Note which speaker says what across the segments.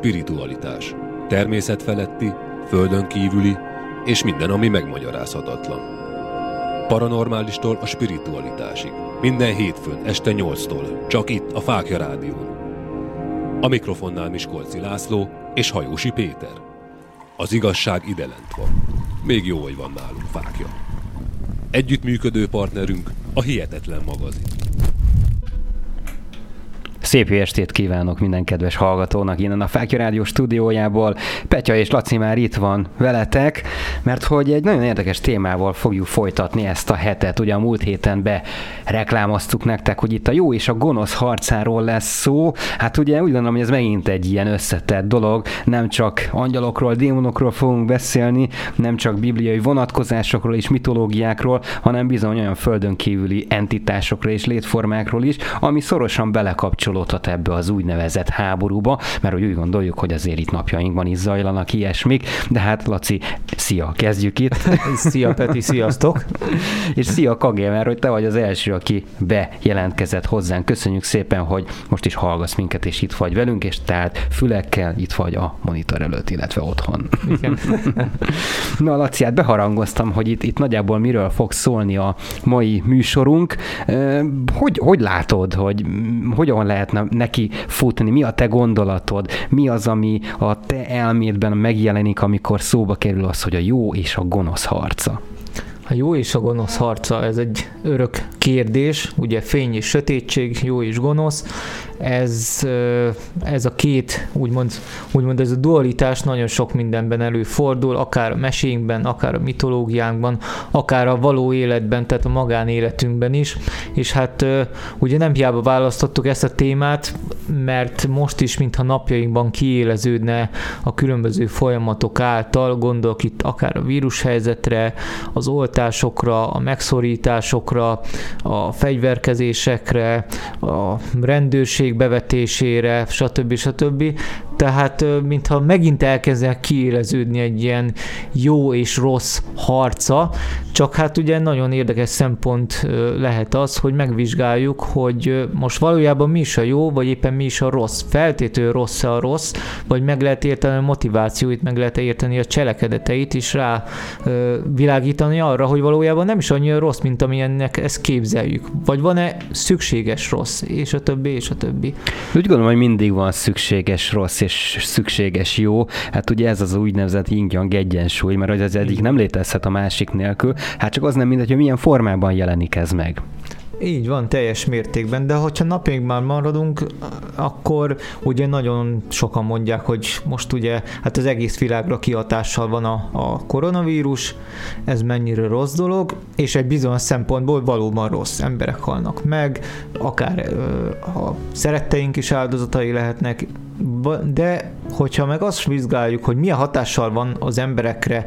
Speaker 1: spiritualitás. Természetfeletti, földön kívüli, és minden, ami megmagyarázhatatlan. Paranormálistól a spiritualitásig. Minden hétfőn este 8-tól, csak itt a Fákja Rádión. A mikrofonnál Miskolci László és Hajósi Péter. Az igazság ide lent van. Még jó, hogy van nálunk Fákja. Együttműködő partnerünk a Hihetetlen magazin.
Speaker 2: Szép jó estét kívánok minden kedves hallgatónak innen a Fákja Rádió stúdiójából. Petya és Laci már itt van veletek, mert hogy egy nagyon érdekes témával fogjuk folytatni ezt a hetet. Ugye a múlt héten be reklámoztuk nektek, hogy itt a jó és a gonosz harcáról lesz szó. Hát ugye úgy gondolom, hogy ez megint egy ilyen összetett dolog. Nem csak angyalokról, démonokról fogunk beszélni, nem csak bibliai vonatkozásokról és mitológiákról, hanem bizony olyan földön kívüli entitásokról és létformákról is, ami szorosan belekapcsolódik kapcsolódhat ebbe az úgynevezett háborúba, mert úgy gondoljuk, hogy azért itt napjainkban is zajlanak ilyesmik, de hát Laci, szia, kezdjük itt.
Speaker 3: szia Peti, sziasztok!
Speaker 2: És szia Kagé, mert hogy te vagy az első, aki bejelentkezett hozzánk. Köszönjük szépen, hogy most is hallgasz minket, és itt vagy velünk, és tehát fülekkel itt vagy a monitor előtt, illetve otthon. Igen. Na Laci, hát beharangoztam, hogy itt, itt nagyjából miről fog szólni a mai műsorunk. Hogy, hogy látod, hogy hogyan lehet lehetne neki futni, mi a te gondolatod, mi az, ami a te elmédben megjelenik, amikor szóba kerül az, hogy a jó és a gonosz harca.
Speaker 3: A jó és a gonosz harca, ez egy örök kérdés, ugye fény és sötétség, jó és gonosz, ez, ez a két, úgymond, úgymond ez a dualitás nagyon sok mindenben előfordul, akár a meséinkben, akár a mitológiánkban, akár a való életben, tehát a magánéletünkben is, és hát ugye nem hiába választottuk ezt a témát, mert most is, mintha napjainkban kiéleződne a különböző folyamatok által, gondolok itt akár a vírushelyzetre, az oltásokra, a megszorításokra, a fegyverkezésekre, a rendőrség bevetésére, stb. stb. Tehát mintha megint elkezdenek kiéleződni egy ilyen jó és rossz harca, csak hát ugye nagyon érdekes szempont lehet az, hogy megvizsgáljuk, hogy most valójában mi is a jó, vagy éppen mi is a rossz. Feltétlenül rossz a rossz, vagy meg lehet érteni a motivációit, meg lehet érteni a cselekedeteit, és rá világítani arra, hogy valójában nem is annyira rossz, mint amilyennek ezt képzeljük. Vagy van-e szükséges rossz, és a többi, és a többi.
Speaker 2: Úgy gondolom, hogy mindig van szükséges rossz, és és szükséges jó, hát ugye ez az úgynevezett yin egyensúly, mert az egyik nem létezhet a másik nélkül, hát csak az nem mindegy, hogy milyen formában jelenik ez meg.
Speaker 3: Így van, teljes mértékben, de hogyha napjainkban maradunk, akkor ugye nagyon sokan mondják, hogy most ugye hát az egész világra kihatással van a, a koronavírus, ez mennyire rossz dolog, és egy bizonyos szempontból valóban rossz emberek halnak meg, akár a szeretteink is áldozatai lehetnek, de hogyha meg azt vizsgáljuk, hogy milyen hatással van az emberekre,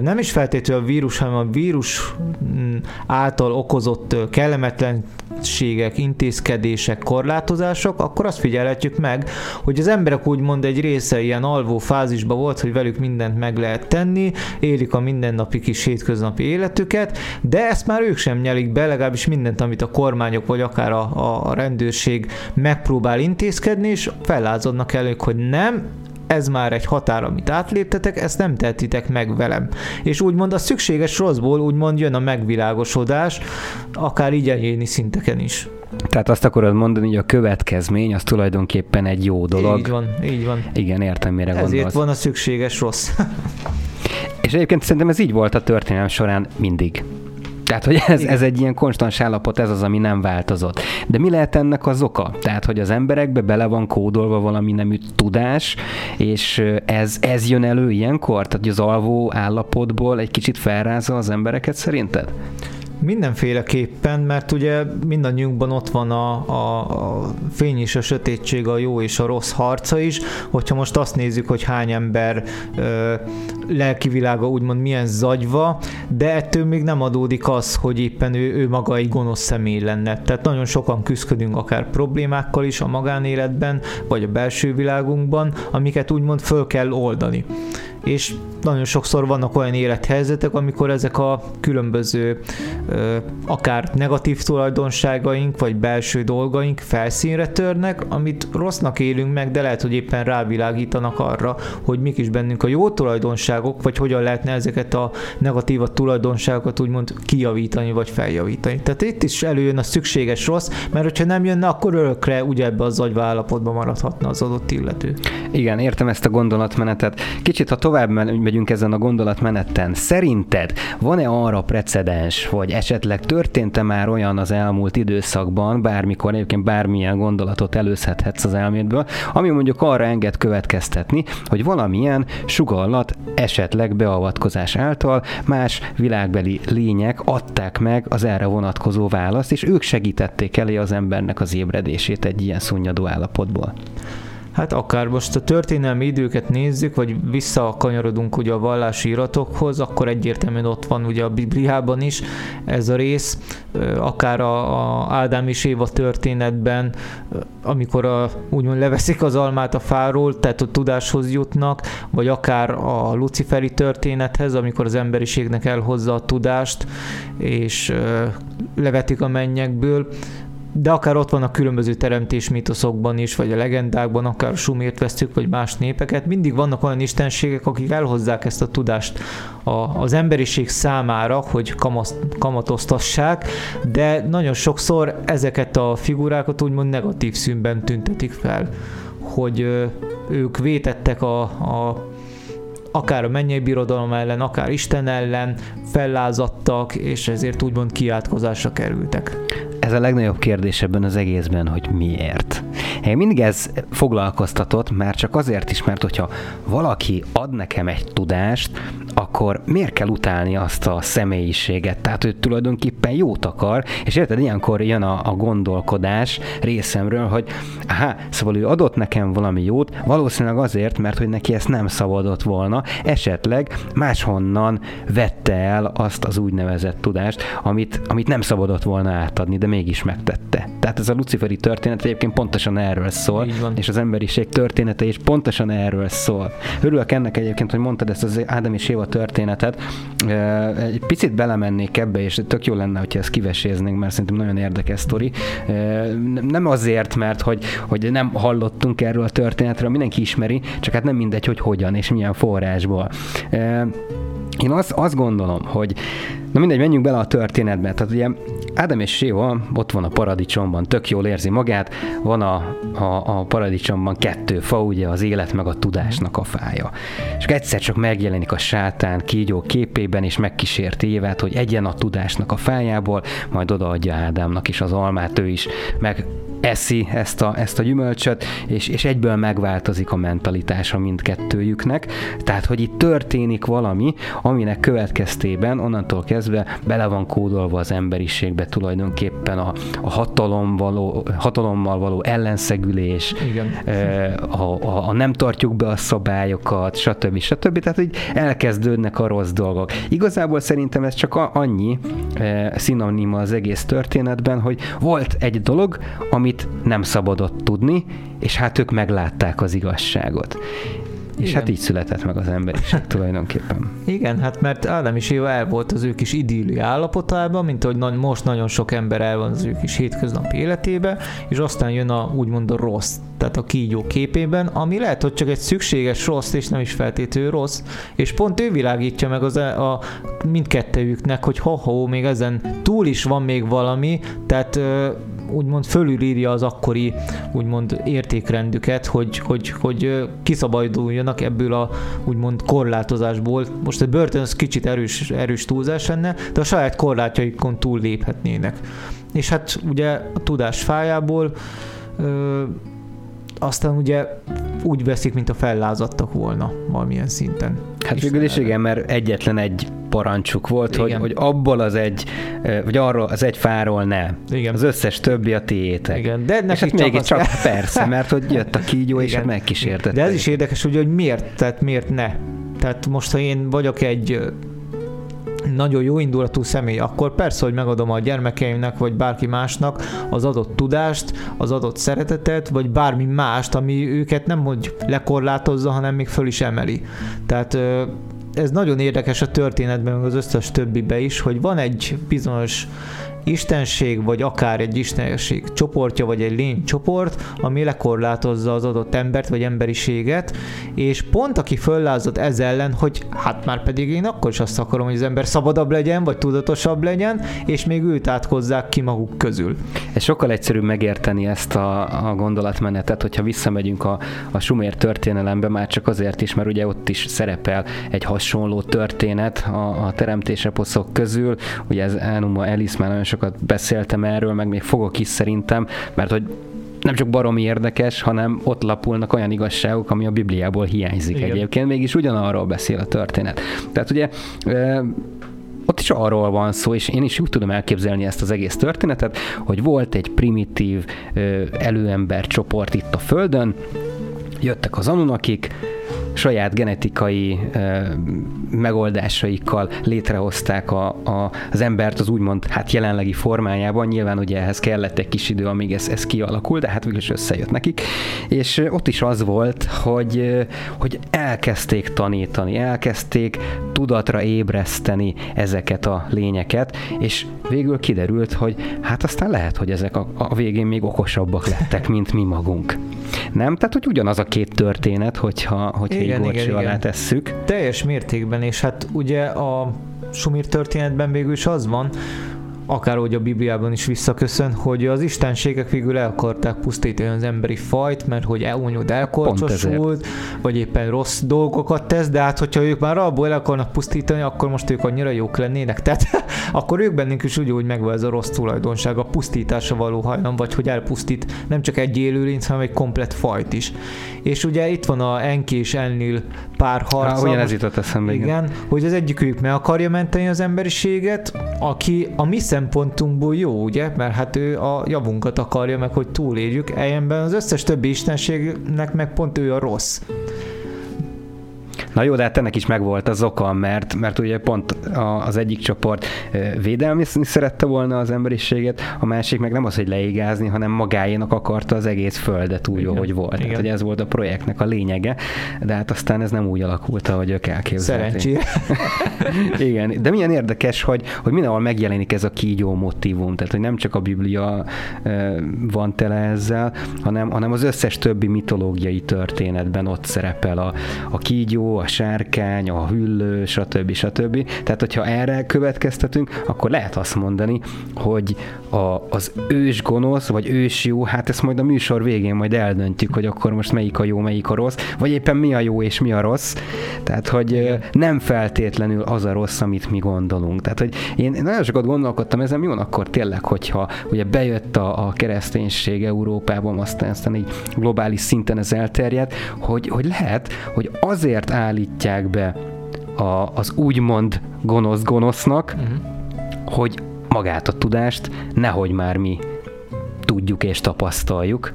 Speaker 3: nem is feltétlenül a vírus, hanem a vírus mm, által okozott kellemetlenségek, intézkedések, korlátozások, akkor azt figyelhetjük meg, hogy az emberek úgymond egy része ilyen alvó fázisban volt, hogy velük mindent meg lehet tenni, élik a mindennapi kis hétköznapi életüket, de ezt már ők sem nyelik be, legalábbis mindent, amit a kormányok vagy akár a, a rendőrség megpróbál intézkedni, és fellázadnak elők, hogy nem, ez már egy határ, amit átléptetek, ezt nem tehetitek meg velem. És úgymond a szükséges rosszból úgymond jön a megvilágosodás, akár így egyéni szinteken is.
Speaker 2: Tehát azt akarod mondani, hogy a következmény az tulajdonképpen egy jó dolog.
Speaker 3: Így van, így van.
Speaker 2: Igen, értem, mire
Speaker 3: Ezért
Speaker 2: gondolsz.
Speaker 3: van a szükséges rossz.
Speaker 2: És egyébként szerintem ez így volt a történelem során mindig. Tehát, hogy ez, ez egy ilyen konstans állapot, ez az, ami nem változott. De mi lehet ennek az oka? Tehát, hogy az emberekbe bele van kódolva valami nemű tudás, és ez, ez jön elő ilyenkor? Tehát, hogy az alvó állapotból egy kicsit felrázza az embereket szerinted?
Speaker 3: Mindenféleképpen, mert ugye mindannyiunkban ott van a, a, a fény és a sötétség, a jó és a rossz harca is. Hogyha most azt nézzük, hogy hány ember ö, lelkivilága úgymond milyen zagyva, de ettől még nem adódik az, hogy éppen ő, ő maga egy gonosz személy lenne. Tehát nagyon sokan küzdködünk akár problémákkal is a magánéletben, vagy a belső világunkban, amiket úgymond föl kell oldani és nagyon sokszor vannak olyan élethelyzetek, amikor ezek a különböző akár negatív tulajdonságaink, vagy belső dolgaink felszínre törnek, amit rossznak élünk meg, de lehet, hogy éppen rávilágítanak arra, hogy mik is bennünk a jó tulajdonságok, vagy hogyan lehetne ezeket a negatív tulajdonságokat úgymond kijavítani, vagy feljavítani. Tehát itt is előjön a szükséges rossz, mert hogyha nem jönne, akkor örökre ugye ebbe az agyva állapotban maradhatna az adott illető.
Speaker 2: Igen, értem ezt a gondolatmenetet. Kicsit, ha tovább megyünk ezen a gondolatmeneten, szerinted van-e arra precedens, vagy esetleg történt-e már olyan az elmúlt időszakban, bármikor egyébként bármilyen gondolatot előszedhetsz az elmédből, ami mondjuk arra enged következtetni, hogy valamilyen sugallat esetleg beavatkozás által más világbeli lények adták meg az erre vonatkozó választ, és ők segítették elé az embernek az ébredését egy ilyen szunnyadó állapotból.
Speaker 3: Hát akár most a történelmi időket nézzük, vagy visszakanyarodunk ugye a vallási iratokhoz, akkor egyértelműen ott van ugye a Bibliában is ez a rész, akár a, a Ádám és Éva történetben, amikor a, úgymond leveszik az almát a fáról, tehát a tudáshoz jutnak, vagy akár a luciferi történethez, amikor az emberiségnek elhozza a tudást, és levetik a mennyekből, de akár ott van a különböző teremtés mítoszokban is, vagy a legendákban, akár a sumért vesztük, vagy más népeket, mindig vannak olyan istenségek, akik elhozzák ezt a tudást a, az emberiség számára, hogy kamaszt, kamatoztassák, de nagyon sokszor ezeket a figurákat úgymond negatív színben tüntetik fel, hogy ők vétettek a, a akár a mennyei birodalom ellen, akár Isten ellen fellázadtak, és ezért úgymond kiátkozásra kerültek
Speaker 2: ez a legnagyobb kérdés ebben az egészben, hogy miért. Én mindig ez foglalkoztatott, már csak azért is, mert hogyha valaki ad nekem egy tudást, akkor miért kell utálni azt a személyiséget? Tehát ő tulajdonképpen jót akar, és érted, ilyenkor jön a, a gondolkodás részemről, hogy aha, szóval ő adott nekem valami jót, valószínűleg azért, mert hogy neki ezt nem szabadott volna, esetleg máshonnan vette el azt az úgynevezett tudást, amit, amit nem szabadott volna átadni, de mégis megtette. Tehát ez a luciferi történet egyébként pontosan erről szól, és az emberiség története is pontosan erről szól. Örülök ennek egyébként, hogy mondtad ezt az Ádám és Éva történetet. Egy picit belemennék ebbe, és tök jó lenne, hogyha ezt kiveséznénk, mert szerintem nagyon érdekes sztori. Nem azért, mert hogy, hogy nem hallottunk erről a történetről, mindenki ismeri, csak hát nem mindegy, hogy hogyan és milyen forrásból. Én azt, azt gondolom, hogy na mindegy, menjünk bele a történetbe. Tehát ugye Ádám és Séva ott van a paradicsomban, tök jól érzi magát, van a, a, a paradicsomban kettő fa, ugye az élet meg a tudásnak a fája. És egyszer csak megjelenik a sátán kígyó képében, és megkísérti Évát, hogy egyen a tudásnak a fájából, majd odaadja Ádámnak is az almát, ő is meg eszi ezt a, ezt a gyümölcsöt, és, és egyből megváltozik a mentalitása mindkettőjüknek. Tehát, hogy itt történik valami, aminek következtében onnantól kezdve bele van kódolva az emberiségbe tulajdonképpen a, a hatalom való, hatalommal való ellenszegülés, Igen. A, a, a nem tartjuk be a szabályokat, stb. stb. Tehát, hogy elkezdődnek a rossz dolgok. Igazából szerintem ez csak annyi szinonima az egész történetben, hogy volt egy dolog, ami amit nem szabadott tudni, és hát ők meglátták az igazságot. És hát így született meg az emberiség tulajdonképpen.
Speaker 3: Igen, hát mert Ádám és Éva el volt az ő kis idilli állapotában, mint ahogy most nagyon sok ember el van az ő kis hétköznapi életébe, és aztán jön a úgymond a rossz, tehát a kígyó képében, ami lehet, hogy csak egy szükséges rossz, és nem is feltétlenül rossz, és pont ő világítja meg az e- a, a mindkettőjüknek, hogy ha-ha, még ezen túl is van még valami, tehát úgymond fölülírja az akkori úgymond értékrendüket, hogy, hogy, hogy kiszabaduljanak ebből a úgymond korlátozásból. Most a börtön az kicsit erős, erős túlzás lenne, de a saját korlátjaikon túl léphetnének. És hát ugye a tudás fájából ö, aztán ugye úgy veszik, mint a fellázadtak volna valamilyen szinten.
Speaker 2: Hát végül is igen, mert egyetlen egy parancsuk volt, hogy, hogy abból az egy, vagy arról az egy fáról ne. Igen. Az összes többi a tiétek. Igen. De és hát még csak kell. persze, mert hogy jött a kígyó, és hát megkísértett.
Speaker 3: De ez is érdekes, ugye, hogy miért, tehát miért ne? Tehát most, ha én vagyok egy nagyon jó indulatú személy, akkor persze, hogy megadom a gyermekeimnek, vagy bárki másnak az adott tudást, az adott szeretetet, vagy bármi mást, ami őket nem hogy lekorlátozza, hanem még föl is emeli. Tehát ez nagyon érdekes a történetben, meg az összes többibe is, hogy van egy bizonyos istenség, vagy akár egy istenség csoportja, vagy egy lény csoport, ami lekorlátozza az adott embert, vagy emberiséget, és pont aki föllázott ez ellen, hogy hát már pedig én akkor is azt akarom, hogy az ember szabadabb legyen, vagy tudatosabb legyen, és még őt átkozzák ki maguk közül.
Speaker 2: Ez sokkal egyszerűbb megérteni ezt a, a gondolatmenetet, hogyha visszamegyünk a, a Sumér történelembe, már csak azért is, mert ugye ott is szerepel egy hasonló történet a, a teremtéseposzok közül, ugye ez Enuma Elis már nagyon sokat beszéltem erről, meg még fogok is szerintem, mert hogy nem csak baromi érdekes, hanem ott lapulnak olyan igazságok, ami a Bibliából hiányzik Igen. egyébként, mégis ugyanarról beszél a történet. Tehát ugye ott is arról van szó, és én is úgy tudom elképzelni ezt az egész történetet, hogy volt egy primitív előember csoport itt a Földön, jöttek az Anunakik, saját genetikai ö, megoldásaikkal létrehozták a, a, az embert az úgymond hát jelenlegi formájában. Nyilván ugye ehhez kellett egy kis idő, amíg ez, ez kialakul, de hát végül is összejött nekik. És ott is az volt, hogy, hogy elkezdték tanítani, elkezdték tudatra ébreszteni ezeket a lényeket, és végül kiderült, hogy hát aztán lehet, hogy ezek a, a végén még okosabbak lettek, mint mi magunk. Nem? Tehát, hogy ugyanaz a két történet, hogyha, hogyha igen, így igen, alá igen. tesszük.
Speaker 3: Teljes mértékben, és hát ugye a Sumir történetben végül is az van, akárhogy a Bibliában is visszaköszön, hogy az istenségek végül el akarták pusztítani az emberi fajt, mert hogy elúnyod elkorcsosult, vagy éppen rossz dolgokat tesz, de hát hogyha ők már abból el akarnak pusztítani, akkor most ők annyira jók lennének. Tehát akkor ők bennünk is úgy, hogy megvan ez a rossz tulajdonság, a pusztításra való hajlam, vagy hogy elpusztít nem csak egy élőlényt, hanem egy komplet fajt is. És ugye itt van a Enki és Enlil pár harca.
Speaker 2: Há, ez jutott eszembe.
Speaker 3: Igen, igen, hogy az egyikük meg akarja menteni az emberiséget, aki a mi szempontunkból jó, ugye? Mert hát ő a javunkat akarja meg, hogy túléljük. Ellenben az összes többi istenségnek meg pont ő a rossz.
Speaker 2: Na jó, de hát ennek is megvolt az oka, mert, mert ugye pont az egyik csoport védelmi szerette volna az emberiséget, a másik meg nem az, hogy leigázni, hanem magáénak akarta az egész földet úgy, Igen. ahogy volt. Igen. Tehát, hogy ez volt a projektnek a lényege, de hát aztán ez nem úgy alakult, ahogy ők elképzelték.
Speaker 3: Szerencsére.
Speaker 2: Igen, de milyen érdekes, hogy, hogy mindenhol megjelenik ez a kígyó motivum, tehát hogy nem csak a Biblia van tele ezzel, hanem, hanem az összes többi mitológiai történetben ott szerepel a, a kígyó, a sárkány, a hüllő, stb. stb. Tehát, hogyha erre következtetünk, akkor lehet azt mondani, hogy a, az ős gonosz, vagy ős jó, hát ezt majd a műsor végén majd eldöntjük, hogy akkor most melyik a jó, melyik a rossz, vagy éppen mi a jó és mi a rossz. Tehát, hogy nem feltétlenül az a rossz, amit mi gondolunk. Tehát, hogy én nagyon sokat gondolkodtam ezen, mi van akkor tényleg, hogyha ugye bejött a, a kereszténység Európában, aztán, aztán így globális szinten ez elterjedt, hogy, hogy lehet, hogy azért áll állítják be a, az úgymond gonosz gonosznak, uh-huh. hogy magát a tudást nehogy már mi tudjuk és tapasztaljuk,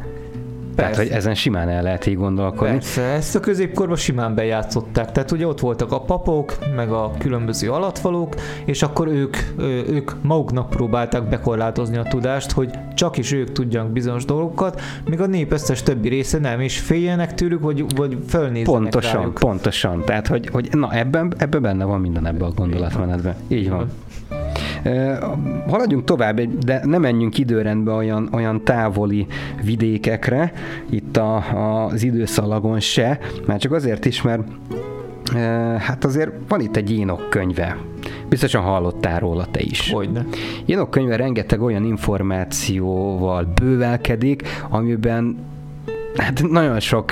Speaker 2: Persze. Tehát, hogy ezen simán el lehet így gondolkodni.
Speaker 3: Persze, ezt a középkorban simán bejátszották. Tehát ugye ott voltak a papok, meg a különböző alatvalók, és akkor ők, ők maguknak próbálták bekorlátozni a tudást, hogy csak is ők tudjanak bizonyos dolgokat, míg a nép összes többi része nem, és féljenek tőlük, vagy, vagy fölnéznek
Speaker 2: Pontosan,
Speaker 3: rájuk.
Speaker 2: pontosan. Tehát, hogy, hogy na ebben, ebben benne van minden ebben a gondolatmenetben. Így van. Haladjunk tovább, de nem menjünk időrendbe olyan, olyan távoli vidékekre, itt a, az időszalagon se, már csak azért is, mert hát azért van itt egy Énok könyve. Biztosan hallottál róla te is.
Speaker 3: Hogyne.
Speaker 2: Énok könyve rengeteg olyan információval bővelkedik, amiben hát nagyon sok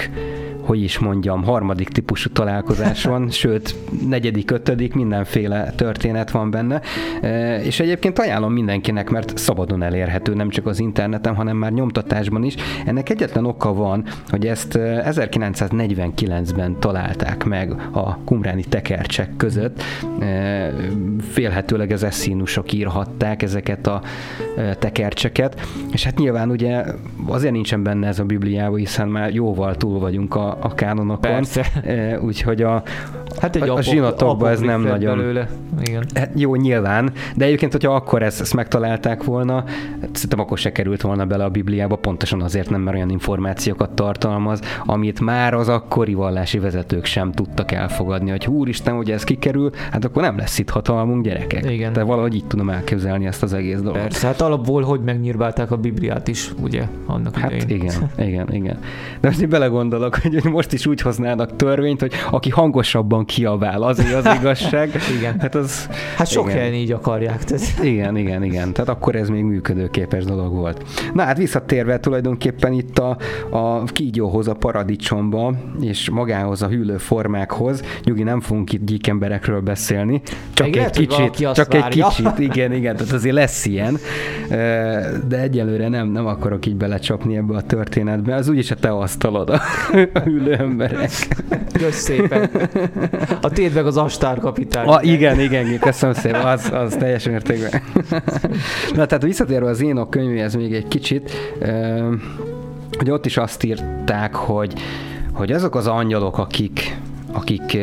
Speaker 2: hogy is mondjam, harmadik típusú találkozás van, sőt, negyedik, ötödik, mindenféle történet van benne, e, és egyébként ajánlom mindenkinek, mert szabadon elérhető, nem csak az interneten, hanem már nyomtatásban is. Ennek egyetlen oka van, hogy ezt 1949-ben e, találták meg a kumráni tekercsek között, e, félhetőleg az eszínusok írhatták ezeket a tekercseket, és hát nyilván ugye azért nincsen benne ez a Bibliában, hiszen már jóval túl vagyunk a, a kánonokon.
Speaker 3: Persze.
Speaker 2: Úgyhogy a,
Speaker 3: hát egy
Speaker 2: a, a zsinatokban ez nem nagyon...
Speaker 3: Belőle. Igen.
Speaker 2: Hát jó, nyilván, de egyébként, hogyha akkor ezt, ezt megtalálták volna, szerintem akkor se került volna bele a Bibliába, pontosan azért nem, mert olyan információkat tartalmaz, amit már az akkori vallási vezetők sem tudtak elfogadni, hogy úristen, hogy ez kikerül, hát akkor nem lesz itt hatalmunk gyerekek.
Speaker 3: Igen.
Speaker 2: Tehát valahogy így tudom elképzelni ezt az egész dolgot.
Speaker 3: Persze, hát alapból, hogy megnyírválták a Bibliát is, ugye, annak
Speaker 2: Hát
Speaker 3: idején.
Speaker 2: igen, igen, igen. De most én belegondolok, hogy most is úgy hoznának törvényt, hogy aki hangosabban kiabál, azért az igazság.
Speaker 3: igen.
Speaker 2: Hát az...
Speaker 3: Hát sok
Speaker 2: igen.
Speaker 3: helyen így akarják. Tehát.
Speaker 2: Igen, igen, igen. Tehát akkor ez még működőképes dolog volt. Na hát visszatérve tulajdonképpen itt a, a kígyóhoz, a paradicsomba, és magához a hűlőformákhoz, nyugi nem fogunk itt gyík emberekről beszélni, csak
Speaker 3: Még
Speaker 2: egy
Speaker 3: lehet,
Speaker 2: kicsit, csak egy
Speaker 3: várja.
Speaker 2: kicsit, igen, igen, tehát azért lesz ilyen, de egyelőre nem, nem akarok így belecsapni ebbe a történetbe, az úgyis a te asztalod a hűlő emberek.
Speaker 3: Kösz szépen. A meg az astár kapitány.
Speaker 2: A, igen, igen, igen, köszönöm szépen, az, az teljes mértékben. Na, tehát visszatérve az Énok könyvéhez még egy kicsit, hogy ott is azt írták, hogy, hogy azok az angyalok, akik, akik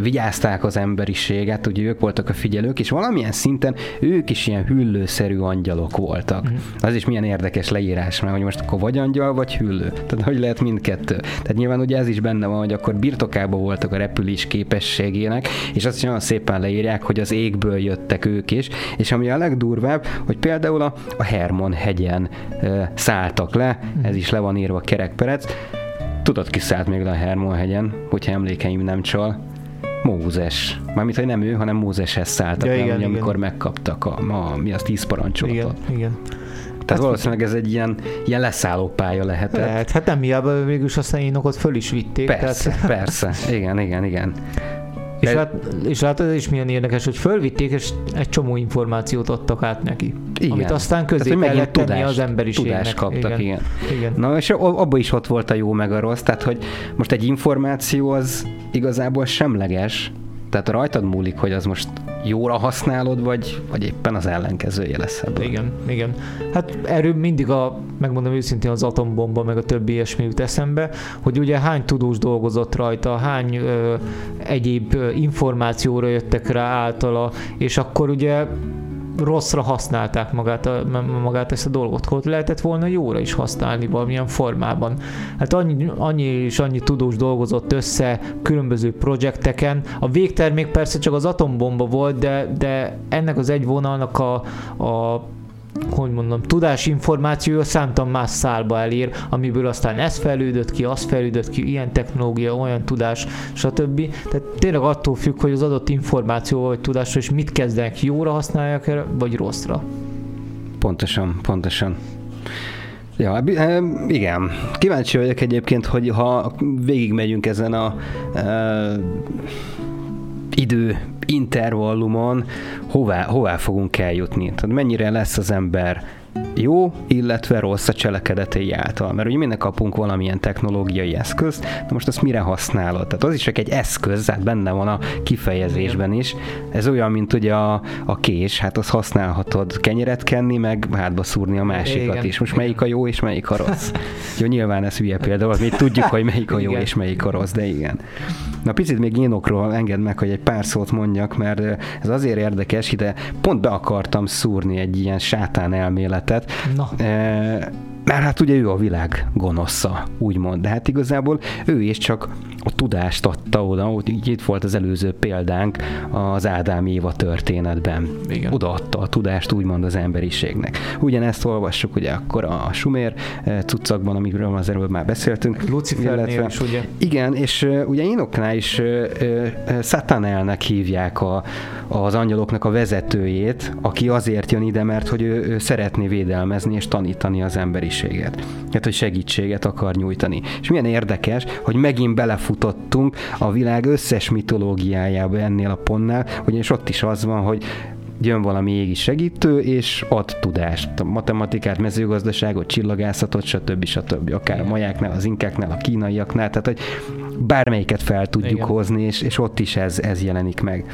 Speaker 2: vigyázták az emberiséget, ugye ők voltak a figyelők, és valamilyen szinten ők is ilyen hüllőszerű angyalok voltak.
Speaker 3: Mhm.
Speaker 2: Az is milyen érdekes leírás, mert hogy most akkor vagy angyal, vagy hüllő. Tehát hogy lehet mindkettő. Tehát nyilván ugye ez is benne van, hogy akkor birtokában voltak a repülés képességének, és azt is nagyon szépen leírják, hogy az égből jöttek ők is, és ami a legdurvább, hogy például a, a Hermon hegyen ö, szálltak le, ez is le van írva kerekperec, Tudod, ki szállt még le a Hermon hegyen, hogyha emlékeim nem csal? Mózes. Mármint, hogy nem ő, hanem Mózeshez szálltak
Speaker 3: Ja, igen,
Speaker 2: ugye,
Speaker 3: igen.
Speaker 2: amikor megkaptak a, ma, mi az tíz parancsolatot.
Speaker 3: Igen, igen.
Speaker 2: Tehát valószínűleg ez egy ilyen, ilyen leszállópálya lehetett.
Speaker 3: Lehet, hát nem hiába végülis aztán Énokot föl is vitték.
Speaker 2: Persze,
Speaker 3: Tehát,
Speaker 2: persze. Igen, igen, igen.
Speaker 3: És,
Speaker 2: De-
Speaker 3: hát, és látod, ez is milyen érdekes, hogy fölvitték, és egy csomó információt adtak át neki.
Speaker 2: Igen.
Speaker 3: Amit aztán közé
Speaker 2: Tehát,
Speaker 3: kellett tenni
Speaker 2: tudást-
Speaker 3: az emberiségnek.
Speaker 2: Tudást kaptak, igen. igen.
Speaker 3: igen.
Speaker 2: Na és abban is ott volt a jó meg a rossz, tehát hogy most egy információ az igazából semleges, tehát rajtad múlik, hogy az most jóra használod, vagy, vagy éppen az ellenkezője lesz ebből.
Speaker 3: Igen, igen. Hát erről mindig a, megmondom őszintén, az atombomba, meg a többi ilyesmi jut eszembe, hogy ugye hány tudós dolgozott rajta, hány ö, egyéb információra jöttek rá általa, és akkor ugye rosszra használták magát, a, magát ezt a dolgot, hogy lehetett volna jóra is használni valamilyen formában. Hát annyi, annyi és annyi tudós dolgozott össze különböző projekteken. A végtermék persze csak az atombomba volt, de, de ennek az egy vonalnak a, a hogy mondom, tudás információja számtalan más szálba elér, amiből aztán ez fejlődött ki, az fejlődött ki, ilyen technológia, olyan tudás, stb. Tehát tényleg attól függ, hogy az adott információ vagy tudásra és mit kezdenek, jóra használják el, vagy rosszra.
Speaker 2: Pontosan, pontosan. Ja, bi- eh, igen. Kíváncsi vagyok egyébként, hogy ha végigmegyünk ezen a uh, idő intervallumon, hová, hová fogunk eljutni? Tehát mennyire lesz az ember jó, illetve rossz a cselekedetei által. Mert ugye minden kapunk valamilyen technológiai eszközt, de most azt mire használod? Tehát az is csak egy eszköz, hát benne van a kifejezésben is. Ez olyan, mint ugye a, a kés, hát azt használhatod kenyeret kenni, meg hátba szúrni a másikat
Speaker 3: Igen,
Speaker 2: is. Most melyik a jó és melyik a rossz? Jó, nyilván ez hülye példa, az mi tudjuk, hogy melyik a jó
Speaker 3: Igen.
Speaker 2: és melyik a rossz, de igen. Na picit még Énokról engedd meg, hogy egy pár szót mondjak, mert ez azért érdekes, ide pont be akartam szúrni egy ilyen sátán elméletet,
Speaker 3: Na,
Speaker 2: E, mert hát ugye ő a világ gonosza, úgymond, de hát igazából ő is csak a tudást adta oda, hogy így itt volt az előző példánk az Ádám Éva történetben.
Speaker 3: Igen.
Speaker 2: Odaadta a tudást úgymond az emberiségnek. Ugyanezt olvassuk ugye akkor a Sumer eh, cuccakban, amikről az előbb már beszéltünk.
Speaker 3: Lucifernél
Speaker 2: illetve-
Speaker 3: is ugye.
Speaker 2: igen, és uh, ugye Inoknál is uh, uh, Satanelnek hívják a, az angyaloknak a vezetőjét, aki azért jön ide, mert hogy ő, ő szeretné védelmezni és tanítani az emberiséget. Tehát, hogy segítséget akar nyújtani. És milyen érdekes, hogy megint belefutottunk a világ összes mitológiájába ennél a pontnál, ugyanis ott is az van, hogy jön valami égi segítő, és ad tudást. A matematikát, mezőgazdaságot, csillagászatot, stb. stb. Akár a majáknál, az inkáknál, a kínaiaknál, tehát hogy bármelyiket fel tudjuk
Speaker 3: Igen.
Speaker 2: hozni, és, és ott is ez, ez jelenik meg.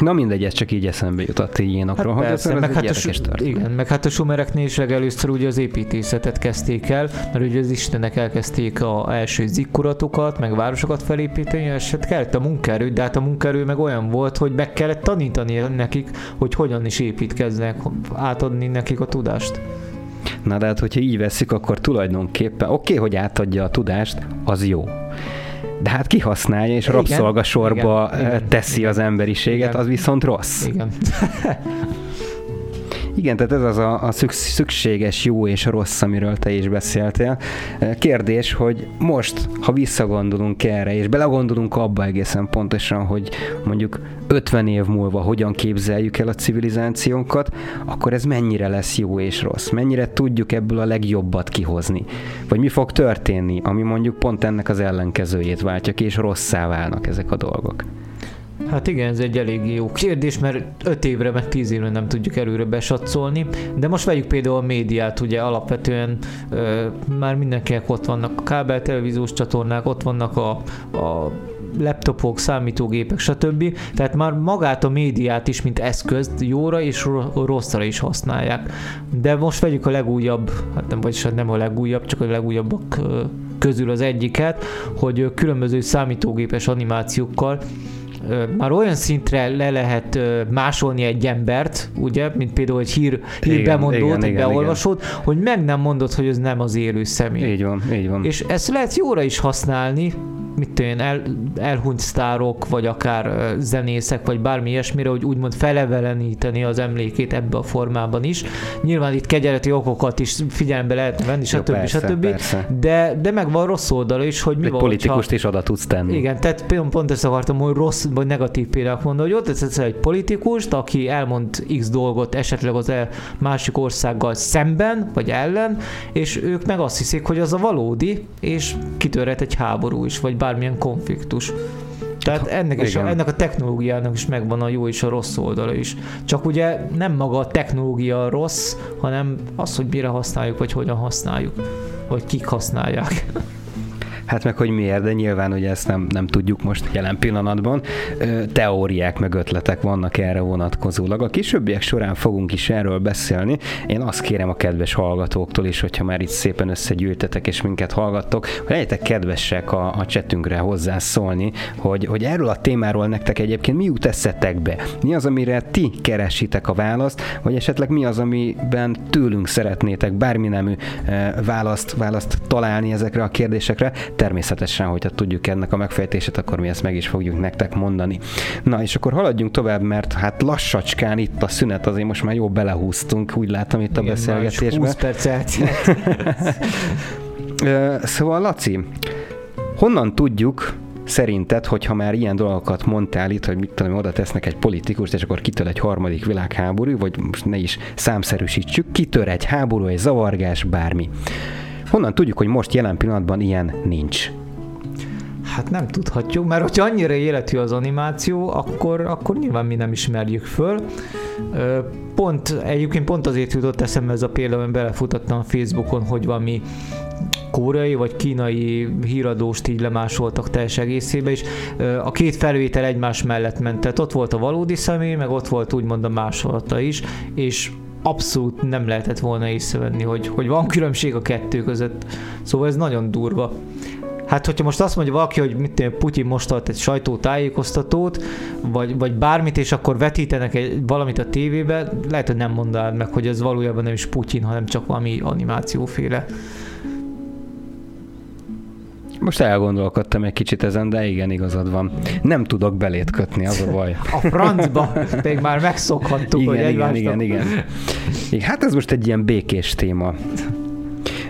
Speaker 2: Na mindegy, ez csak így eszembe jutott így ilyenokról, hát hogy persze, meg, hát
Speaker 3: a, igen, meg hát a sumereknél is legelőször ugye az építészetet kezdték el, mert ugye az istenek elkezdték a első zikkuratokat, meg városokat felépíteni, és hát kellett a munkaerő, de hát a munkaerő meg olyan volt, hogy meg kellett tanítani nekik, hogy hogyan is építkeznek, átadni nekik a tudást.
Speaker 2: Na de hát, hogyha így veszik, akkor tulajdonképpen oké, okay, hogy átadja a tudást, az jó de hát kihasználja és rabszolgasorba igen, teszi igen, az emberiséget, igen. az viszont rossz.
Speaker 3: Igen.
Speaker 2: Igen, tehát ez az a, a szükséges jó és rossz, amiről te is beszéltél. Kérdés, hogy most, ha visszagondolunk erre, és belegondolunk abba egészen pontosan, hogy mondjuk 50 év múlva hogyan képzeljük el a civilizációnkat, akkor ez mennyire lesz jó és rossz? Mennyire tudjuk ebből a legjobbat kihozni? Vagy mi fog történni, ami mondjuk pont ennek az ellenkezőjét váltja ki, és rosszá válnak ezek a dolgok?
Speaker 3: Hát igen, ez egy elég jó kérdés, mert 5 évre, meg 10 évre nem tudjuk előre besatszolni, de most vegyük például a médiát, ugye alapvetően ö, már mindenkinek ott vannak a kábel televíziós csatornák, ott vannak a, a laptopok, számítógépek, stb. Tehát már magát a médiát is, mint eszközt jóra és rosszra is használják. De most vegyük a legújabb, hát nem, vagyis hát nem a legújabb, csak a legújabbak közül az egyiket, hogy különböző számítógépes animációkkal már olyan szintre le lehet másolni egy embert, ugye, mint például egy hír, hírbemondót, egy beolvasót, igen. hogy meg nem mondod, hogy ez nem az élő személy.
Speaker 2: Így van, így van.
Speaker 3: És ezt lehet jóra is használni, mit tudom el, elhunyt sztárok, vagy akár zenészek, vagy bármi ilyesmire, hogy úgymond feleveleníteni az emlékét ebbe a formában is. Nyilván itt kegyeleti okokat is figyelembe lehet venni, stb. Jó, persze, stb. Persze. De, de meg van rossz oldala is, hogy mi
Speaker 2: Egy
Speaker 3: van,
Speaker 2: politikust ha... is oda tudsz tenni.
Speaker 3: Igen, tehát pont, pont ezt akartam, hogy rossz vagy negatív példák mondani, hogy ott ez egy politikust, aki elmond x dolgot esetleg az el másik országgal szemben, vagy ellen, és ők meg azt hiszik, hogy az a valódi, és kitörhet egy háború is, vagy bármilyen konfliktus. Tehát ennek, is, ennek a technológiának is megvan a jó és a rossz oldala is. Csak ugye nem maga a technológia rossz, hanem az, hogy mire használjuk, vagy hogyan használjuk, vagy kik használják.
Speaker 2: Hát meg hogy miért, de nyilván ugye ezt nem, nem tudjuk most jelen pillanatban. Teóriák meg ötletek vannak erre vonatkozólag. A későbbiek során fogunk is erről beszélni. Én azt kérem a kedves hallgatóktól is, hogyha már itt szépen összegyűjtetek és minket hallgattok, hogy legyetek kedvesek a, a csetünkre hozzászólni, hogy, hogy erről a témáról nektek egyébként mi jut eszetekbe? Mi az, amire ti keresitek a választ, vagy esetleg mi az, amiben tőlünk szeretnétek bármi nemű választ, választ találni ezekre a kérdésekre? Természetesen, hogyha tudjuk ennek a megfejtését, akkor mi ezt meg is fogjuk nektek mondani. Na, és akkor haladjunk tovább, mert hát lassacskán itt a szünet, azért most már jó belehúztunk, úgy látom itt a Igen, beszélgetésbe. 20
Speaker 3: percet.
Speaker 2: szóval, Laci, honnan tudjuk, szerinted, hogyha már ilyen dolgokat mondtál itt, hogy mit tudom, oda tesznek egy politikust, és akkor kitör egy harmadik világháború, vagy most ne is számszerűsítsük, kitör egy háború, egy zavargás, bármi. Honnan tudjuk, hogy most jelen pillanatban ilyen nincs?
Speaker 3: Hát nem tudhatjuk, mert hogyha annyira életű az animáció, akkor, akkor nyilván mi nem ismerjük föl. Pont, egyébként pont azért jutott eszembe ez a példa, hogy belefutattam Facebookon, hogy valami koreai vagy kínai híradóst így lemásoltak teljes egészébe, és a két felvétel egymás mellett ment. Tehát ott volt a valódi személy, meg ott volt úgymond a másolata is, és abszolút nem lehetett volna észrevenni, hogy, hogy van különbség a kettő között. Szóval ez nagyon durva. Hát, hogyha most azt mondja valaki, hogy mit tudom, Putyin most ad egy sajtótájékoztatót, vagy, vagy bármit, és akkor vetítenek egy, valamit a tévébe, lehet, hogy nem mondanád meg, hogy ez valójában nem is Putyin, hanem csak valami animációféle.
Speaker 2: Most elgondolkodtam egy kicsit ezen, de igen, igazad van. Nem tudok belét kötni, az a baj.
Speaker 3: A francba, még már megszokhattuk,
Speaker 2: igen,
Speaker 3: hogy
Speaker 2: igen, igen, igen, igen. Hát ez most egy ilyen békés téma.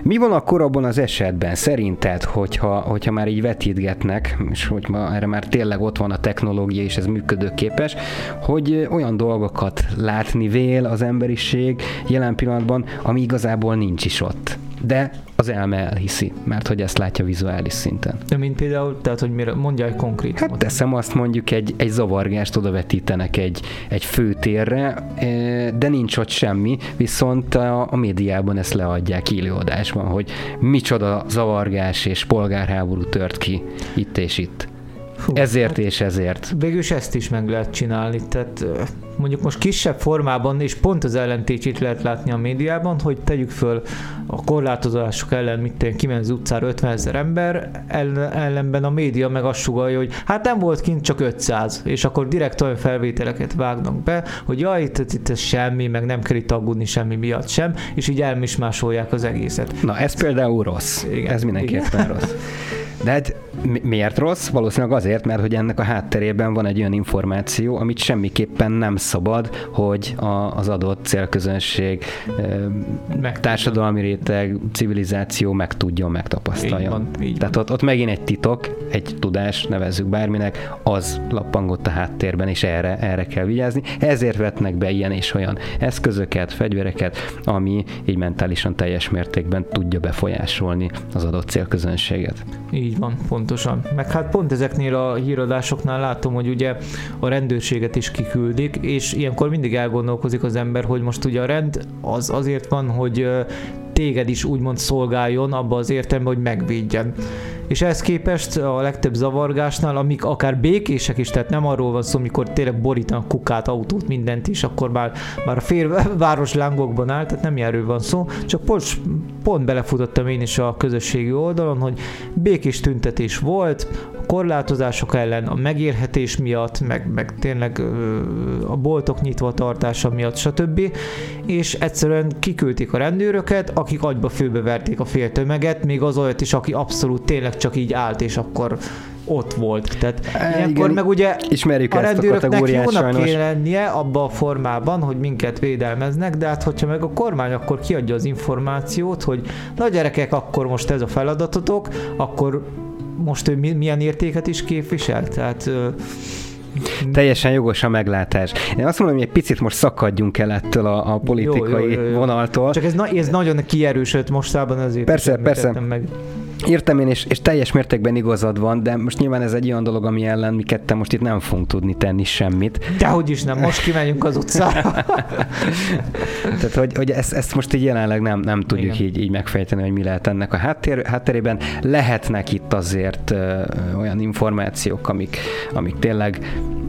Speaker 2: Mi van akkor abban az esetben szerinted, hogyha, hogyha már így vetítgetnek, és hogy ma, erre már tényleg ott van a technológia, és ez működőképes, hogy olyan dolgokat látni vél az emberiség jelen pillanatban, ami igazából nincs is ott de az elme elhiszi, mert hogy ezt látja vizuális szinten.
Speaker 3: De mint például, tehát hogy mire, mondja egy konkrét
Speaker 2: Hát teszem azt mondjuk egy, egy zavargást oda vetítenek egy, egy főtérre, e, de nincs ott semmi, viszont a, a médiában ezt leadják élőadásban, hogy micsoda zavargás és polgárháború tört ki itt és itt. Hú, ezért hát és ezért.
Speaker 3: Végülis ezt is meg lehet csinálni, tehát mondjuk most kisebb formában, és pont az ellentétét lehet látni a médiában, hogy tegyük föl a korlátozások ellen, mit tenni, kimen az utcára 50 ezer ember, ellenben a média meg azt sugalja, hogy hát nem volt kint csak 500, és akkor direkt olyan felvételeket vágnak be, hogy jaj, itt, itt ez semmi, meg nem kell itt aggódni semmi miatt sem, és így elmismásolják az egészet.
Speaker 2: Na, ez például rossz. Igen. Ez mindenképpen Igen. rossz. De hát miért rossz? Valószínűleg azért, mert hogy ennek a hátterében van egy olyan információ, amit semmiképpen nem szabad, hogy a, az adott célközönség, meg társadalmi réteg, civilizáció meg tudjon, megtapasztaljon. Így van, így Tehát ott, ott megint egy titok, egy tudás, nevezzük bárminek, az lappangott a háttérben, és erre, erre kell vigyázni. Ezért vetnek be ilyen és olyan eszközöket, fegyvereket, ami így mentálisan teljes mértékben tudja befolyásolni az adott célközönséget.
Speaker 3: Így van, pontosan. Meg hát pont ezeknél a híradásoknál látom, hogy ugye a rendőrséget is kiküldik, és ilyenkor mindig elgondolkozik az ember, hogy most ugye a rend az azért van, hogy téged is úgymond szolgáljon abba az értelemben, hogy megvédjen és ehhez képest a legtöbb zavargásnál, amik akár békések is, tehát nem arról van szó, amikor tényleg borítanak kukát, autót, mindent is, akkor már, már a fél város lángokban áll, tehát nem erről van szó, csak pont, pont belefutottam én is a közösségi oldalon, hogy békés tüntetés volt, korlátozások ellen, a megérhetés miatt, meg, meg tényleg a boltok nyitva tartása miatt, stb. És egyszerűen kiküldték a rendőröket, akik agyba főbeverték a fél tömeget, még az olyat is, aki abszolút tényleg csak így állt, és akkor ott volt. Tehát e, ilyenkor igen, meg ugye
Speaker 2: ismerjük
Speaker 3: a rendőröknek jónak sajnos. kéne lennie abban a formában, hogy minket védelmeznek, de hát hogyha meg a kormány akkor kiadja az információt, hogy na gyerekek, akkor most ez a feladatotok, akkor most ő milyen értéket is képvisel? Tehát
Speaker 2: Teljesen jogos a meglátás. Én azt mondom, hogy egy picit most szakadjunk el ettől a, a politikai jó, jó, jó, jó. vonaltól.
Speaker 3: Csak ez, na, ez nagyon kierősödött mostában azért.
Speaker 2: Persze, persze. Meg. Értem én, és, és teljes mértékben igazad van, de most nyilván ez egy olyan dolog, ami ellen mi ketten most itt nem fogunk tudni tenni semmit.
Speaker 3: Dehogy is nem, most kimegyünk az utcára.
Speaker 2: Tehát, hogy, hogy ezt, ezt most így jelenleg nem, nem tudjuk így, így megfejteni, hogy mi lehet ennek a háttér, háttérében. Lehetnek itt azért ö, olyan információk, amik, amik tényleg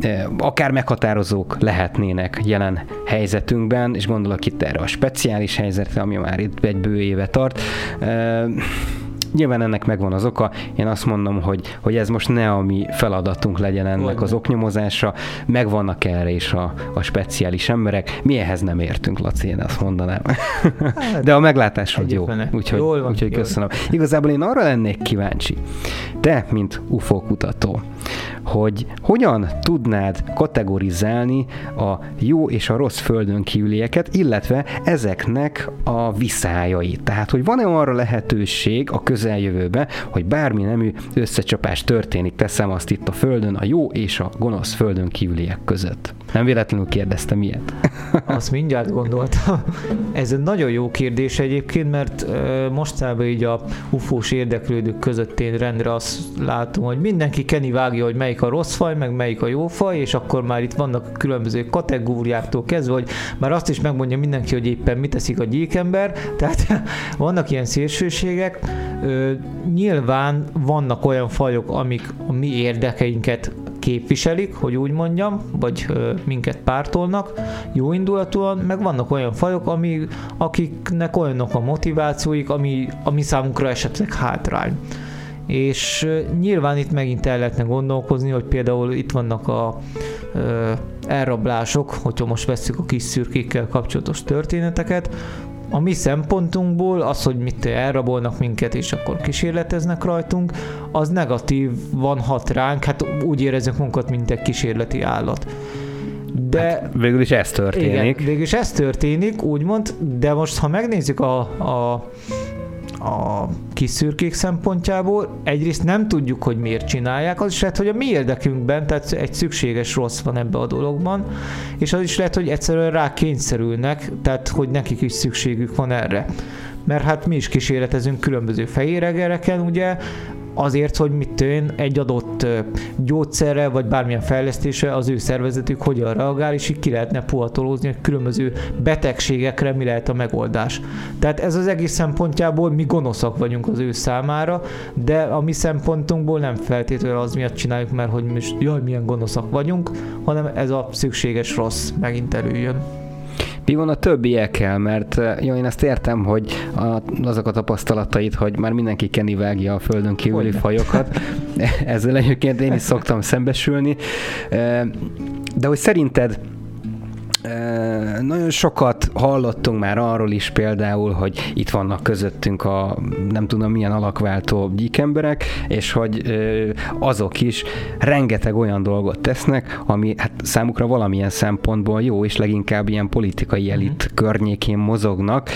Speaker 2: ö, akár meghatározók lehetnének jelen helyzetünkben, és gondolok itt erre a speciális helyzetre, ami már itt egy bő éve tart. Ö, Nyilván ennek megvan az oka, én azt mondom, hogy, hogy ez most ne a mi feladatunk legyen ennek Olyan. az oknyomozása, megvannak erre is a, a speciális emberek, mi ehhez nem értünk, Laci, én azt mondanám. Hát, De a meglátásod jó, úgyhogy, jól van, úgyhogy köszönöm. Jól. Igazából én arra lennék kíváncsi, te, mint UFO kutató, hogy hogyan tudnád kategorizálni a jó és a rossz földön kívülieket, illetve ezeknek a viszályait. Tehát, hogy van-e arra lehetőség a közeljövőben, hogy bármi nemű összecsapás történik, teszem azt itt a földön, a jó és a gonosz földön kívüliek között. Nem véletlenül kérdeztem ilyet.
Speaker 3: Azt mindjárt gondoltam. Ez egy nagyon jó kérdés egyébként, mert mostában így a ufós érdeklődők között én rendre azt látom, hogy mindenki keni vágja, hogy melyik a rossz faj, meg melyik a jó faj, és akkor már itt vannak különböző kategóriáktól kezdve, hogy már azt is megmondja mindenki, hogy éppen mit teszik a gyíkember, tehát vannak ilyen szélsőségek. Nyilván vannak olyan fajok, amik a mi érdekeinket képviselik, hogy úgy mondjam, vagy minket pártolnak jó indulatúan, meg vannak olyan fajok, ami, akiknek olyanok a motivációik, ami, ami számunkra esetleg hátrány. És nyilván itt megint el lehetne gondolkozni, hogy például itt vannak a ö, elrablások, hogyha most vesszük a kis szürkékkel kapcsolatos történeteket, a mi szempontunkból az, hogy mit elrabolnak minket, és akkor kísérleteznek rajtunk, az negatív van hat ránk, hát úgy érezzük munkat, mint egy kísérleti állat.
Speaker 2: De hát végül is ez történik. Igen,
Speaker 3: végül is ez történik, úgymond, de most ha megnézzük a, a a kis szürkék szempontjából. Egyrészt nem tudjuk, hogy miért csinálják, az is lehet, hogy a mi érdekünkben, tehát egy szükséges rossz van ebbe a dologban, és az is lehet, hogy egyszerűen rá kényszerülnek, tehát hogy nekik is szükségük van erre. Mert hát mi is kísérletezünk különböző fehéregereken, ugye, azért, hogy mit tűn egy adott gyógyszerre, vagy bármilyen fejlesztésre az ő szervezetük hogyan reagál, és így ki lehetne puhatolózni, hogy különböző betegségekre mi lehet a megoldás. Tehát ez az egész szempontjából mi gonoszak vagyunk az ő számára, de a mi szempontunkból nem feltétlenül az miatt csináljuk, mert hogy most jaj, milyen gonoszak vagyunk, hanem ez a szükséges rossz megint előjön.
Speaker 2: Mi van a többiekkel? Mert eh, jó, én ezt értem, hogy a, azok a tapasztalatait, hogy már mindenki Kenny vágja a földön kívüli Hogyne. fajokat. Ezzel egyébként én is szoktam szembesülni. Eh, de hogy szerinted nagyon sokat hallottunk már arról is például, hogy itt vannak közöttünk a nem tudom milyen alakváltó gyíkemberek, és hogy azok is rengeteg olyan dolgot tesznek, ami hát számukra valamilyen szempontból jó, és leginkább ilyen politikai mhm. elit mm-hmm. környékén mozognak.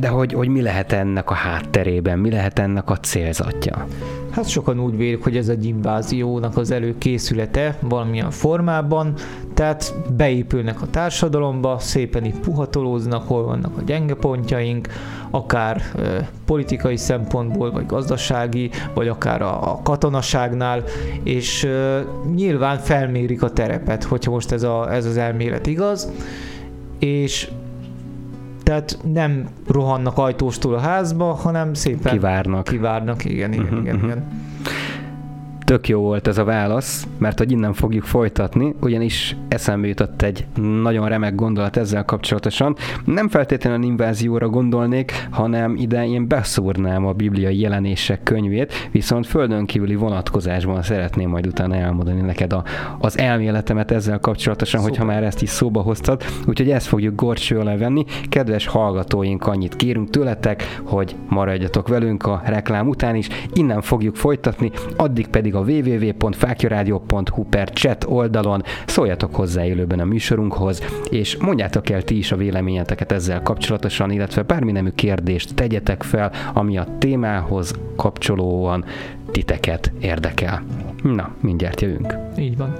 Speaker 2: De hogy, hogy mi lehet ennek a hátterében, mi lehet ennek a célzatja?
Speaker 3: Hát sokan úgy vélik, hogy ez egy inváziónak az előkészülete valamilyen formában, tehát beépülnek a társadalomba, szépen itt puhatolóznak, hol vannak a gyenge pontjaink, akár e, politikai szempontból, vagy gazdasági, vagy akár a, a katonaságnál, és e, nyilván felmérik a terepet, hogyha most ez, a, ez az elmélet igaz, és tehát nem rohannak ajtóstól a házba, hanem szépen
Speaker 2: kivárnak.
Speaker 3: Kivárnak, igen, igen, uh-huh, igen, uh-huh. igen.
Speaker 2: Tök jó volt ez a válasz, mert hogy innen fogjuk folytatni, ugyanis eszembe jutott egy nagyon remek gondolat ezzel kapcsolatosan. Nem feltétlenül invázióra gondolnék, hanem ide én beszúrnám a bibliai jelenések könyvét, viszont földön kívüli vonatkozásban szeretném majd utána elmondani neked a, az elméletemet ezzel kapcsolatosan, Szuper. hogyha már ezt is szóba hoztad. Úgyhogy ezt fogjuk gorcső alá venni. Kedves hallgatóink, annyit kérünk tőletek, hogy maradjatok velünk a reklám után is. Innen fogjuk folytatni, addig pedig a www.fákjaradio.hu per chat oldalon, szóljatok hozzá élőben a műsorunkhoz, és mondjátok el ti is a véleményeteket ezzel kapcsolatosan, illetve bármi nemű kérdést tegyetek fel, ami a témához kapcsolóan titeket érdekel. Na, mindjárt jövünk.
Speaker 3: Így van.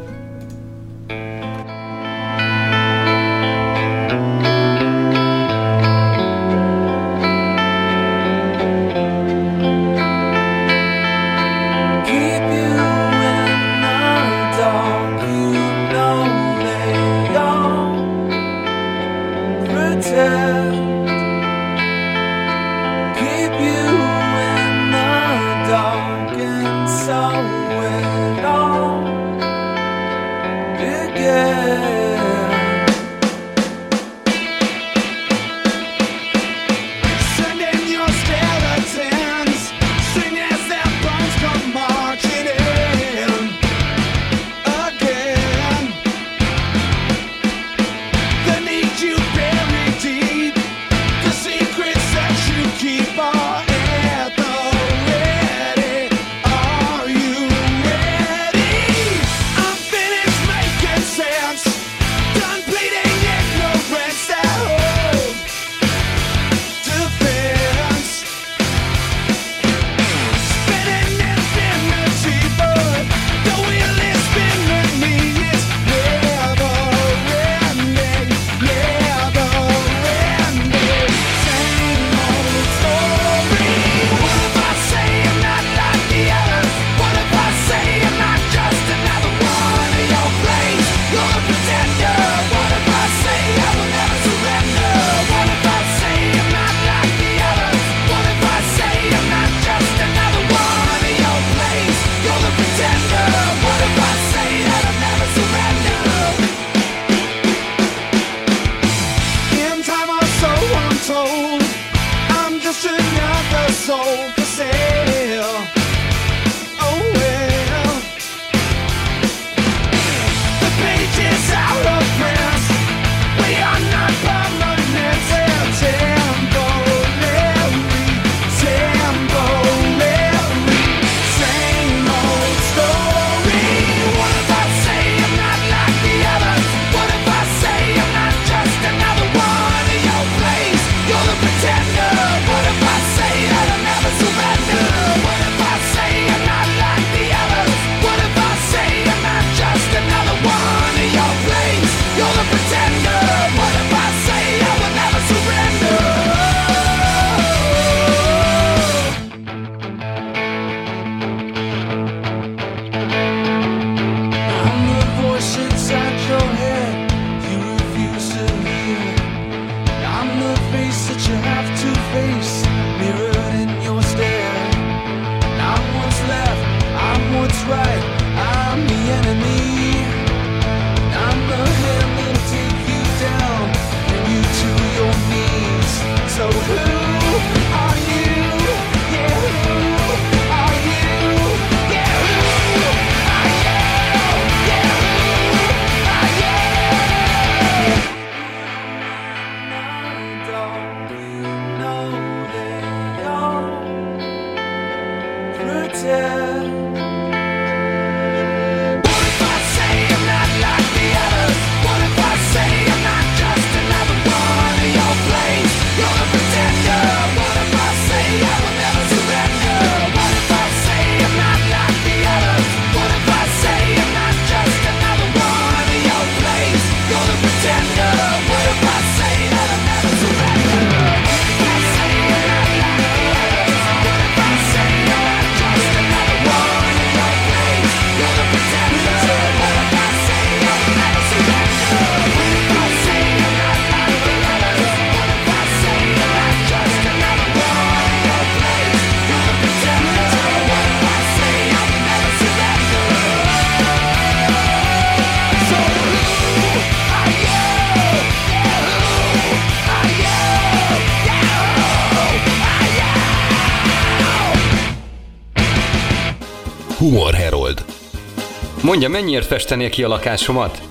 Speaker 2: Mondja, mennyiért festenél ki a lakásomat?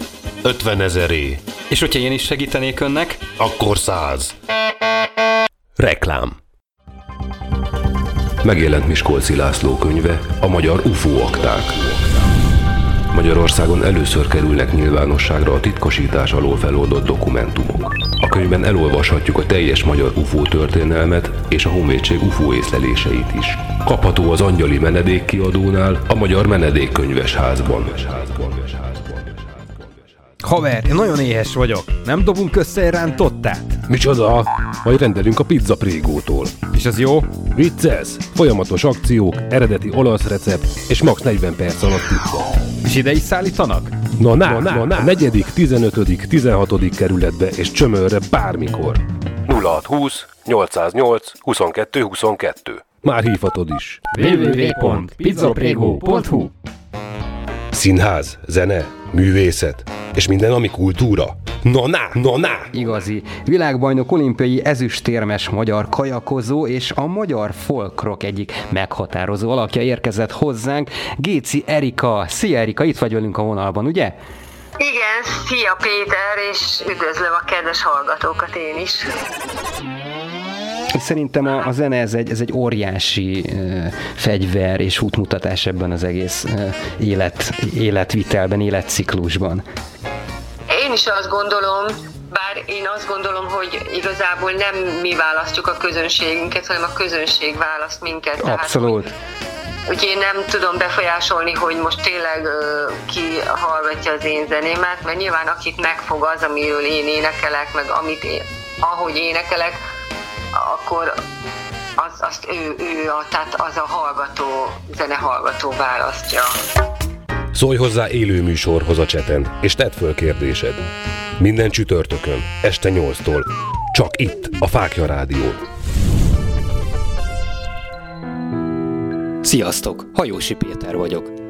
Speaker 1: 50 ezeré.
Speaker 2: És hogyha én is segítenék önnek?
Speaker 1: Akkor 100. Reklám. Megjelent Miskolci László könyve, a magyar UFO akták. Magyarországon először kerülnek nyilvánosságra a titkosítás alól feloldott dokumentumok. Könyvben elolvashatjuk a teljes magyar UFO történelmet és a Honvédség UFO észleléseit is. Kapható az Angyali Menedék kiadónál, a Magyar Menedékkönyves házban.
Speaker 4: Haver, én nagyon éhes vagyok. Nem dobunk össze rántottát?
Speaker 1: Micsoda? Majd rendelünk a pizza prégótól.
Speaker 4: És az jó?
Speaker 1: Vicces! Folyamatos akciók, eredeti olasz recept és max 40 perc alatt pizza.
Speaker 4: És ide is szállítanak?
Speaker 1: Na, na, na, na, na. negyedik, 15., 16. kerületbe és csömörre bármikor. 0620 808 22 22. Már hívhatod is.
Speaker 2: www.pizzaprego.hu
Speaker 1: Színház, zene, művészet és minden, ami kultúra. Na, na, na, na!
Speaker 2: Igazi világbajnok olimpiai ezüstérmes magyar kajakozó és a magyar folkrok egyik meghatározó alakja érkezett hozzánk, Géci Erika. Szia Erika, itt vagy velünk a vonalban, ugye?
Speaker 5: Igen, szia Péter, és üdvözlöm a kedves hallgatókat én is.
Speaker 2: Szerintem a, a zene ez egy, ez egy óriási uh, fegyver és útmutatás ebben az egész uh, élet, életvitelben, életciklusban.
Speaker 5: Én is azt gondolom, bár én azt gondolom, hogy igazából nem mi választjuk a közönségünket, hanem a közönség választ minket.
Speaker 2: Abszolút.
Speaker 5: Tehát, hogy, hogy én nem tudom befolyásolni, hogy most tényleg uh, ki hallgatja az én zenémet, mert nyilván akit megfog az, amiről én énekelek, meg amit én, ahogy énekelek, akkor az, azt ő, ő a, tehát az a hallgató, zenehallgató választja.
Speaker 1: Szólj hozzá élő műsorhoz a cseten, és tedd föl kérdésed. Minden csütörtökön, este 8-tól. Csak itt, a Fákja Rádión.
Speaker 2: Sziasztok! Hajósi Péter vagyok.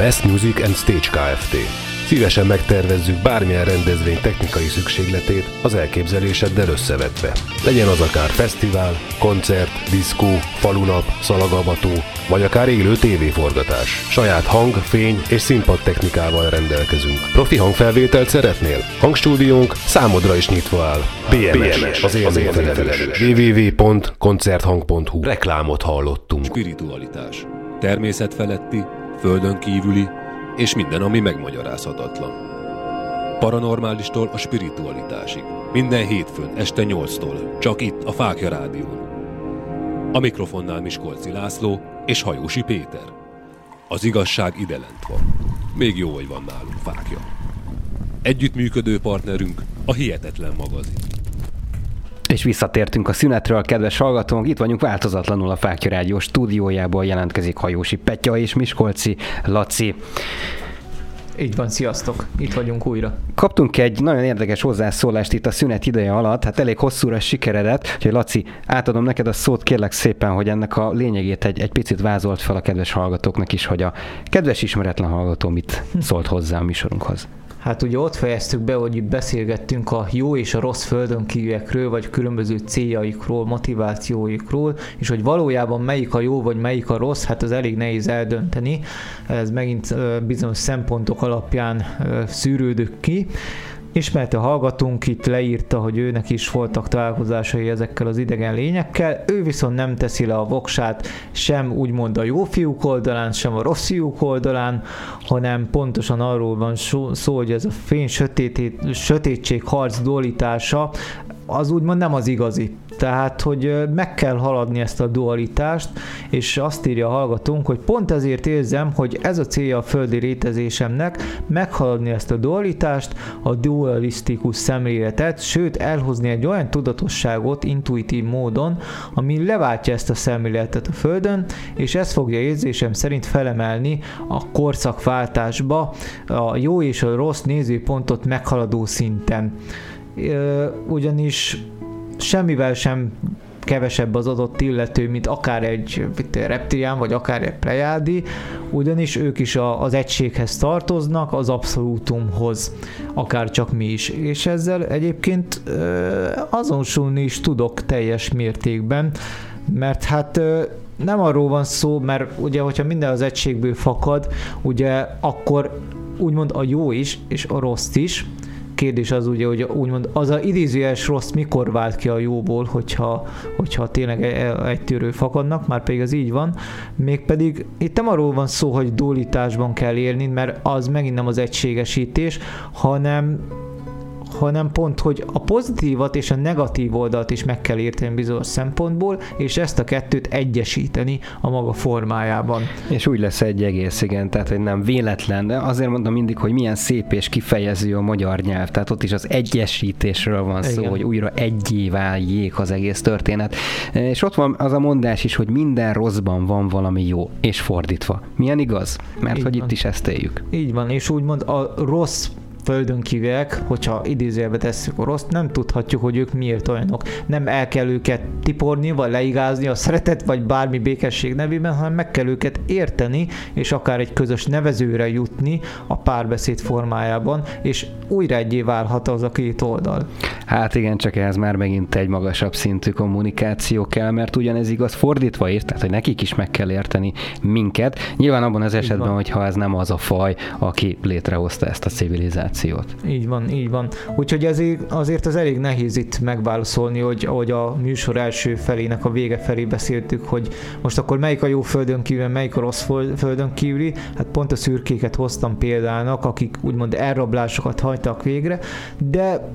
Speaker 1: Best Music and Stage Kft. Szívesen megtervezzük bármilyen rendezvény technikai szükségletét az elképzeléseddel összevetve. Legyen az akár fesztivál, koncert, diszkó, falunap, szalagavató, vagy akár élő tévéforgatás. Saját hang, fény és színpad technikával rendelkezünk. Profi hangfelvételt szeretnél? Hangstúdiónk számodra is nyitva áll. BMS, BMS az érzékfelelős. www.koncerthang.hu Reklámot hallottunk. Spiritualitás. Természetfeletti, földön kívüli, és minden, ami megmagyarázhatatlan. Paranormálistól a spiritualitásig. Minden hétfőn este 8-tól, csak itt a Fákja Rádión. A mikrofonnál Miskolci László és Hajósi Péter. Az igazság ide lent van. Még jó, hogy van nálunk Fákja. Együttműködő partnerünk a Hihetetlen magazin.
Speaker 2: És visszatértünk a szünetről, kedves hallgatónk, itt vagyunk változatlanul a Fákja Rádió stúdiójából jelentkezik Hajósi Petya és Miskolci Laci.
Speaker 3: Így van, sziasztok! Itt vagyunk újra.
Speaker 2: Kaptunk egy nagyon érdekes hozzászólást itt a szünet ideje alatt, hát elég hosszúra sikeredett, úgyhogy Laci, átadom neked a szót, kérlek szépen, hogy ennek a lényegét egy, egy picit vázolt fel a kedves hallgatóknak is, hogy a kedves ismeretlen hallgató mit szólt hozzá a műsorunkhoz.
Speaker 3: Hát ugye ott fejeztük be, hogy beszélgettünk a jó és a rossz földön kívülekről, vagy különböző céljaikról, motivációikról, és hogy valójában melyik a jó, vagy melyik a rossz, hát az elég nehéz eldönteni. Ez megint bizonyos szempontok alapján szűrődök ki. Ismerte hallgatónk itt leírta, hogy őnek is voltak találkozásai ezekkel az idegen lényekkel, ő viszont nem teszi le a voksát sem úgymond a jó fiúk oldalán, sem a rossz fiúk oldalán, hanem pontosan arról van szó, hogy ez a fény sötét, sötétség harc dualitása az úgymond nem az igazi. Tehát, hogy meg kell haladni ezt a dualitást, és azt írja a hallgatónk, hogy pont ezért érzem, hogy ez a célja a földi rétezésemnek, meghaladni ezt a dualitást, a dualisztikus szemléletet, sőt elhozni egy olyan tudatosságot intuitív módon, ami leváltja ezt a szemléletet a Földön, és ez fogja érzésem szerint felemelni a korszakváltásba a jó és a rossz nézőpontot meghaladó szinten. Ugyanis semmivel sem kevesebb az adott illető, mint akár egy reptilián, vagy akár egy prejádi, ugyanis ők is az egységhez tartoznak, az abszolútumhoz, akár csak mi is. És ezzel egyébként azonosulni is tudok teljes mértékben, mert hát nem arról van szó, mert ugye, hogyha minden az egységből fakad, ugye akkor úgymond a jó is, és a rossz is, kérdés az ugye, hogy úgymond az a idézőes rossz mikor vált ki a jóból, hogyha, hogyha tényleg e- e- egy tűrő fakadnak, már pedig az így van. Mégpedig itt nem arról van szó, hogy dualitásban kell élni, mert az megint nem az egységesítés, hanem hanem pont, hogy a pozitívat és a negatív oldalt is meg kell érteni bizonyos szempontból, és ezt a kettőt egyesíteni a maga formájában.
Speaker 2: És úgy lesz egy egész, igen, tehát hogy nem véletlen, de azért mondom mindig, hogy milyen szép és kifejező a magyar nyelv, tehát ott is az egyesítésről van szó, igen. hogy újra egyé váljék az egész történet. És ott van az a mondás is, hogy minden rosszban van valami jó, és fordítva. Milyen igaz? Mert Így hogy van. itt is ezt éljük.
Speaker 3: Így van, és úgymond a rossz földön kívülek, hogyha idézőjelbe tesszük a rossz, nem tudhatjuk, hogy ők miért olyanok. Nem el kell őket tiporni, vagy leigázni a szeretet, vagy bármi békesség nevében, hanem meg kell őket érteni, és akár egy közös nevezőre jutni a párbeszéd formájában, és újra egyé válhat az a két oldal.
Speaker 2: Hát igen, csak ehhez már megint egy magasabb szintű kommunikáció kell, mert ugyanez igaz fordítva is, tehát hogy nekik is meg kell érteni minket. Nyilván abban az esetben, hogyha ez nem az a faj, aki létrehozta ezt a civilizációt információt.
Speaker 3: Így van, így van. Úgyhogy ezért, azért az elég nehéz itt megválaszolni, hogy ahogy a műsor első felének a vége felé beszéltük, hogy most akkor melyik a jó földön kívül, melyik a rossz földön kívüli. Hát pont a szürkéket hoztam példának, akik úgymond elrablásokat hajtak végre, de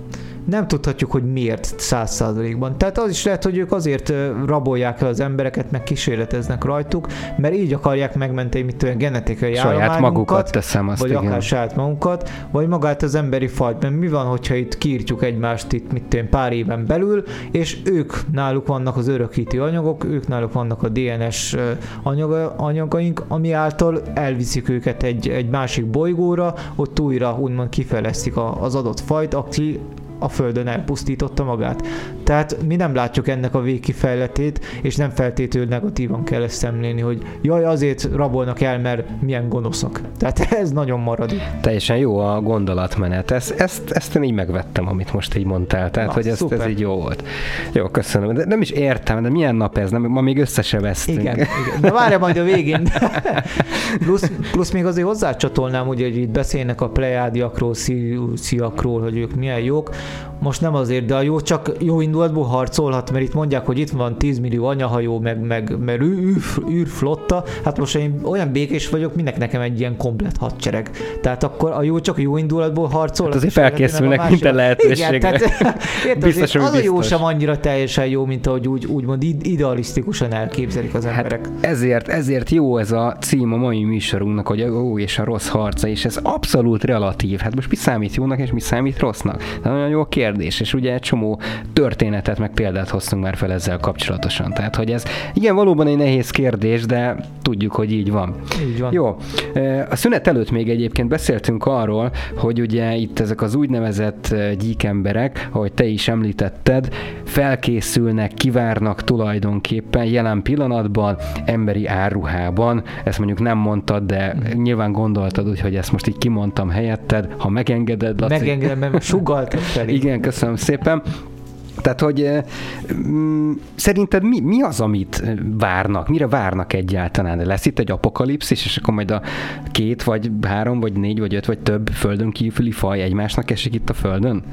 Speaker 3: nem tudhatjuk, hogy miért száz százalékban. Tehát az is lehet, hogy ők azért rabolják el az embereket, meg kísérleteznek rajtuk, mert így akarják megmenteni mit olyan genetikai
Speaker 2: saját magukat teszem azt,
Speaker 3: vagy
Speaker 2: igen.
Speaker 3: akár saját magunkat, vagy magát az emberi fajt. Mert mi van, hogyha itt kiírtjuk egymást itt mit tudom, pár éven belül, és ők náluk vannak az örökítő anyagok, ők náluk vannak a DNS anyaga, anyagaink, ami által elviszik őket egy, egy másik bolygóra, ott újra úgymond kifejlesztik az adott fajt, aki a Földön elpusztította magát. Tehát mi nem látjuk ennek a végkifejletét, és nem feltétlenül negatívan kell ezt szemlélni, hogy jaj, azért rabolnak el, mert milyen gonoszak. Tehát ez nagyon marad.
Speaker 2: Teljesen jó a gondolatmenet. Ezt, ezt, ezt én így megvettem, amit most így mondtál. Tehát, Na, hogy ezt, ez így jó volt. Jó, köszönöm. De nem is értem, de milyen nap ez? Nem, ma még össze se vesztünk.
Speaker 3: Igen, igen. De várja majd a végén. plusz, plusz még azért hozzácsatolnám, ugye, hogy itt beszélnek a plejádiakról, sziakról, hogy ők milyen jók most nem azért, de a jó csak jó indulatból harcolhat, mert itt mondják, hogy itt van 10 millió anyahajó, meg, meg, meg űr, űrflotta, hát most én olyan békés vagyok, minek nekem egy ilyen komplet hadsereg. Tehát akkor a jó csak jó indulatból harcol. Hát
Speaker 2: azért felkészülnek minden lehetőségre. Igen, tehát,
Speaker 3: érted, biztos, az a jó sem annyira teljesen jó, mint ahogy úgy, úgymond idealisztikusan elképzelik az hát emberek.
Speaker 2: Hát ezért, ezért jó ez a cím a mai műsorunknak, hogy a jó és a rossz harca, és ez abszolút relatív. Hát most mi számít jónak, és mi számít rossznak? Tehát nagyon jó kérdés, és ugye egy csomó történetet, meg példát hoztunk már fel ezzel kapcsolatosan. Tehát, hogy ez igen, valóban egy nehéz kérdés, de tudjuk, hogy így van.
Speaker 3: Így van.
Speaker 2: Jó. A szünet előtt még egyébként beszéltünk arról, hogy ugye itt ezek az úgynevezett gyíkemberek, ahogy te is említetted, felkészülnek, kivárnak tulajdonképpen jelen pillanatban emberi áruhában. Ezt mondjuk nem mondtad, de nyilván gondoltad, hogy ezt most így kimondtam helyetted. Ha megengeded,
Speaker 3: Laci. Megengedem, mert sugaltad fel.
Speaker 2: Igen, köszönöm szépen. Tehát, hogy mm, szerinted mi, mi az, amit várnak? Mire várnak egyáltalán? Lesz itt egy apokalipszis, és akkor majd a két, vagy három, vagy négy, vagy öt, vagy több földön kívüli faj egymásnak esik itt a földön?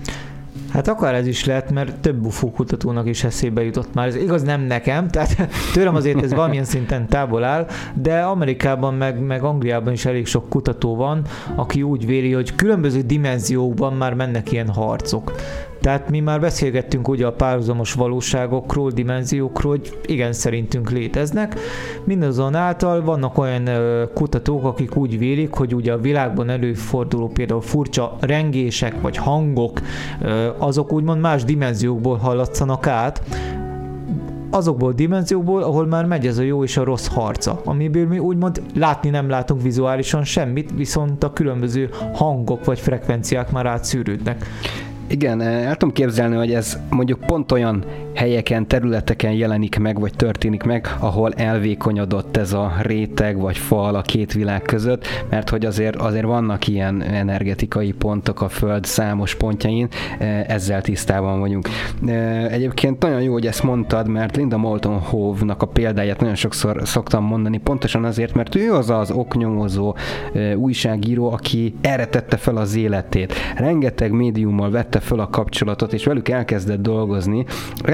Speaker 3: Hát akár ez is lehet, mert több UFO kutatónak is eszébe jutott már. Ez igaz nem nekem, tehát tőlem azért ez valamilyen szinten távol áll, de Amerikában meg, meg Angliában is elég sok kutató van, aki úgy véli, hogy különböző dimenziókban már mennek ilyen harcok. Tehát mi már beszélgettünk ugye a párhuzamos valóságokról, dimenziókról, hogy igen, szerintünk léteznek. Mindazonáltal vannak olyan kutatók, akik úgy vélik, hogy ugye a világban előforduló például furcsa rengések vagy hangok, azok úgymond más dimenziókból hallatszanak át, azokból a dimenziókból, ahol már megy ez a jó és a rossz harca, amiből mi úgymond látni nem látunk vizuálisan semmit, viszont a különböző hangok vagy frekvenciák már átszűrődnek.
Speaker 2: Igen, el tudom képzelni, hogy ez mondjuk pont olyan helyeken, területeken jelenik meg, vagy történik meg, ahol elvékonyodott ez a réteg, vagy fal a két világ között, mert hogy azért, azért vannak ilyen energetikai pontok a Föld számos pontjain, ezzel tisztában vagyunk. Egyébként nagyon jó, hogy ezt mondtad, mert Linda Moulton Hove-nak a példáját nagyon sokszor szoktam mondani, pontosan azért, mert ő az az oknyomozó újságíró, aki erre tette fel az életét. Rengeteg médiummal vette föl a kapcsolatot, és velük elkezdett dolgozni.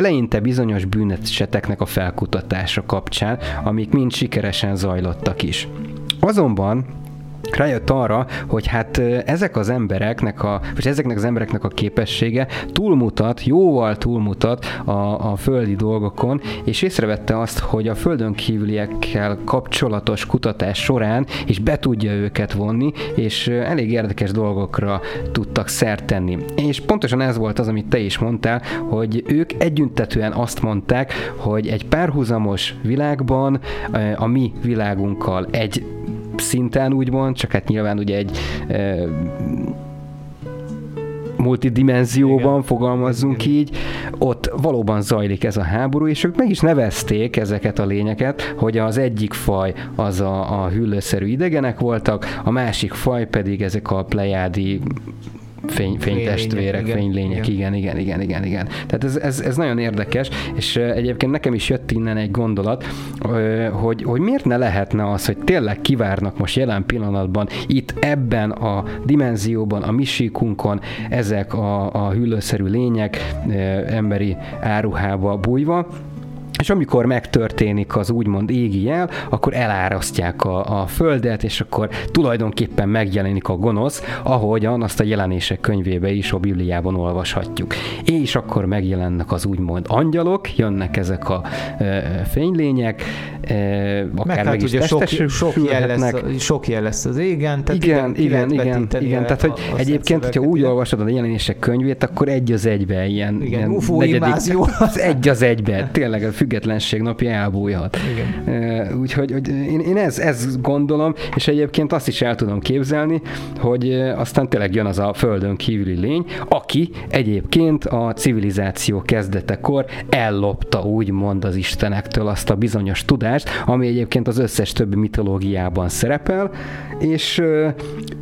Speaker 2: Eleinte bizonyos bűneseteknek a felkutatása kapcsán, amik mind sikeresen zajlottak is. Azonban rájött arra, hogy hát ezek az embereknek a, vagy ezeknek az embereknek a képessége túlmutat, jóval túlmutat a, a földi dolgokon, és észrevette azt, hogy a földön kívüliekkel kapcsolatos kutatás során is be tudja őket vonni, és elég érdekes dolgokra tudtak szert tenni. És pontosan ez volt az, amit te is mondtál, hogy ők együntetően azt mondták, hogy egy párhuzamos világban a mi világunkkal egy szinten úgymond, csak hát nyilván ugye egy e, multidimenzióban Igen. fogalmazzunk Igen. így, ott valóban zajlik ez a háború, és ők meg is nevezték ezeket a lényeket, hogy az egyik faj az a, a hüllőszerű idegenek voltak, a másik faj pedig ezek a plejádi fény, fénytestvérek, igen, fénylények, igen, igen, igen, igen, igen. Tehát ez, ez, ez nagyon érdekes, és egyébként nekem is jött innen egy gondolat, hogy, hogy miért ne lehetne az, hogy tényleg kivárnak most jelen pillanatban itt ebben a dimenzióban, a misíkunkon ezek a, a hüllőszerű lények emberi áruhába bújva, és amikor megtörténik az úgymond égi jel, akkor elárasztják a, a földet, és akkor tulajdonképpen megjelenik a gonosz, ahogyan azt a jelenések könyvébe is a Bibliában olvashatjuk. És akkor megjelennek az úgymond angyalok, jönnek ezek a e, fénylények, e, akár meg,
Speaker 3: hát meg is sok, sok, jel lesz, sok jel lesz az égen.
Speaker 2: Tehát igen, igen, igen, igen. Tehát, hogy egyébként, hogyha úgy olvasod a jelenések könyvét, akkor egy az egybe ilyen,
Speaker 3: igen, ilyen negyedik,
Speaker 2: az egy az egybe, tényleg függetlenség napja elbújhat. Igen. Úgyhogy hogy én, én ez, ez gondolom, és egyébként azt is el tudom képzelni, hogy aztán tényleg jön az a földön kívüli lény, aki egyébként a civilizáció kezdetekor ellopta úgymond az istenektől azt a bizonyos tudást, ami egyébként az összes többi mitológiában szerepel, és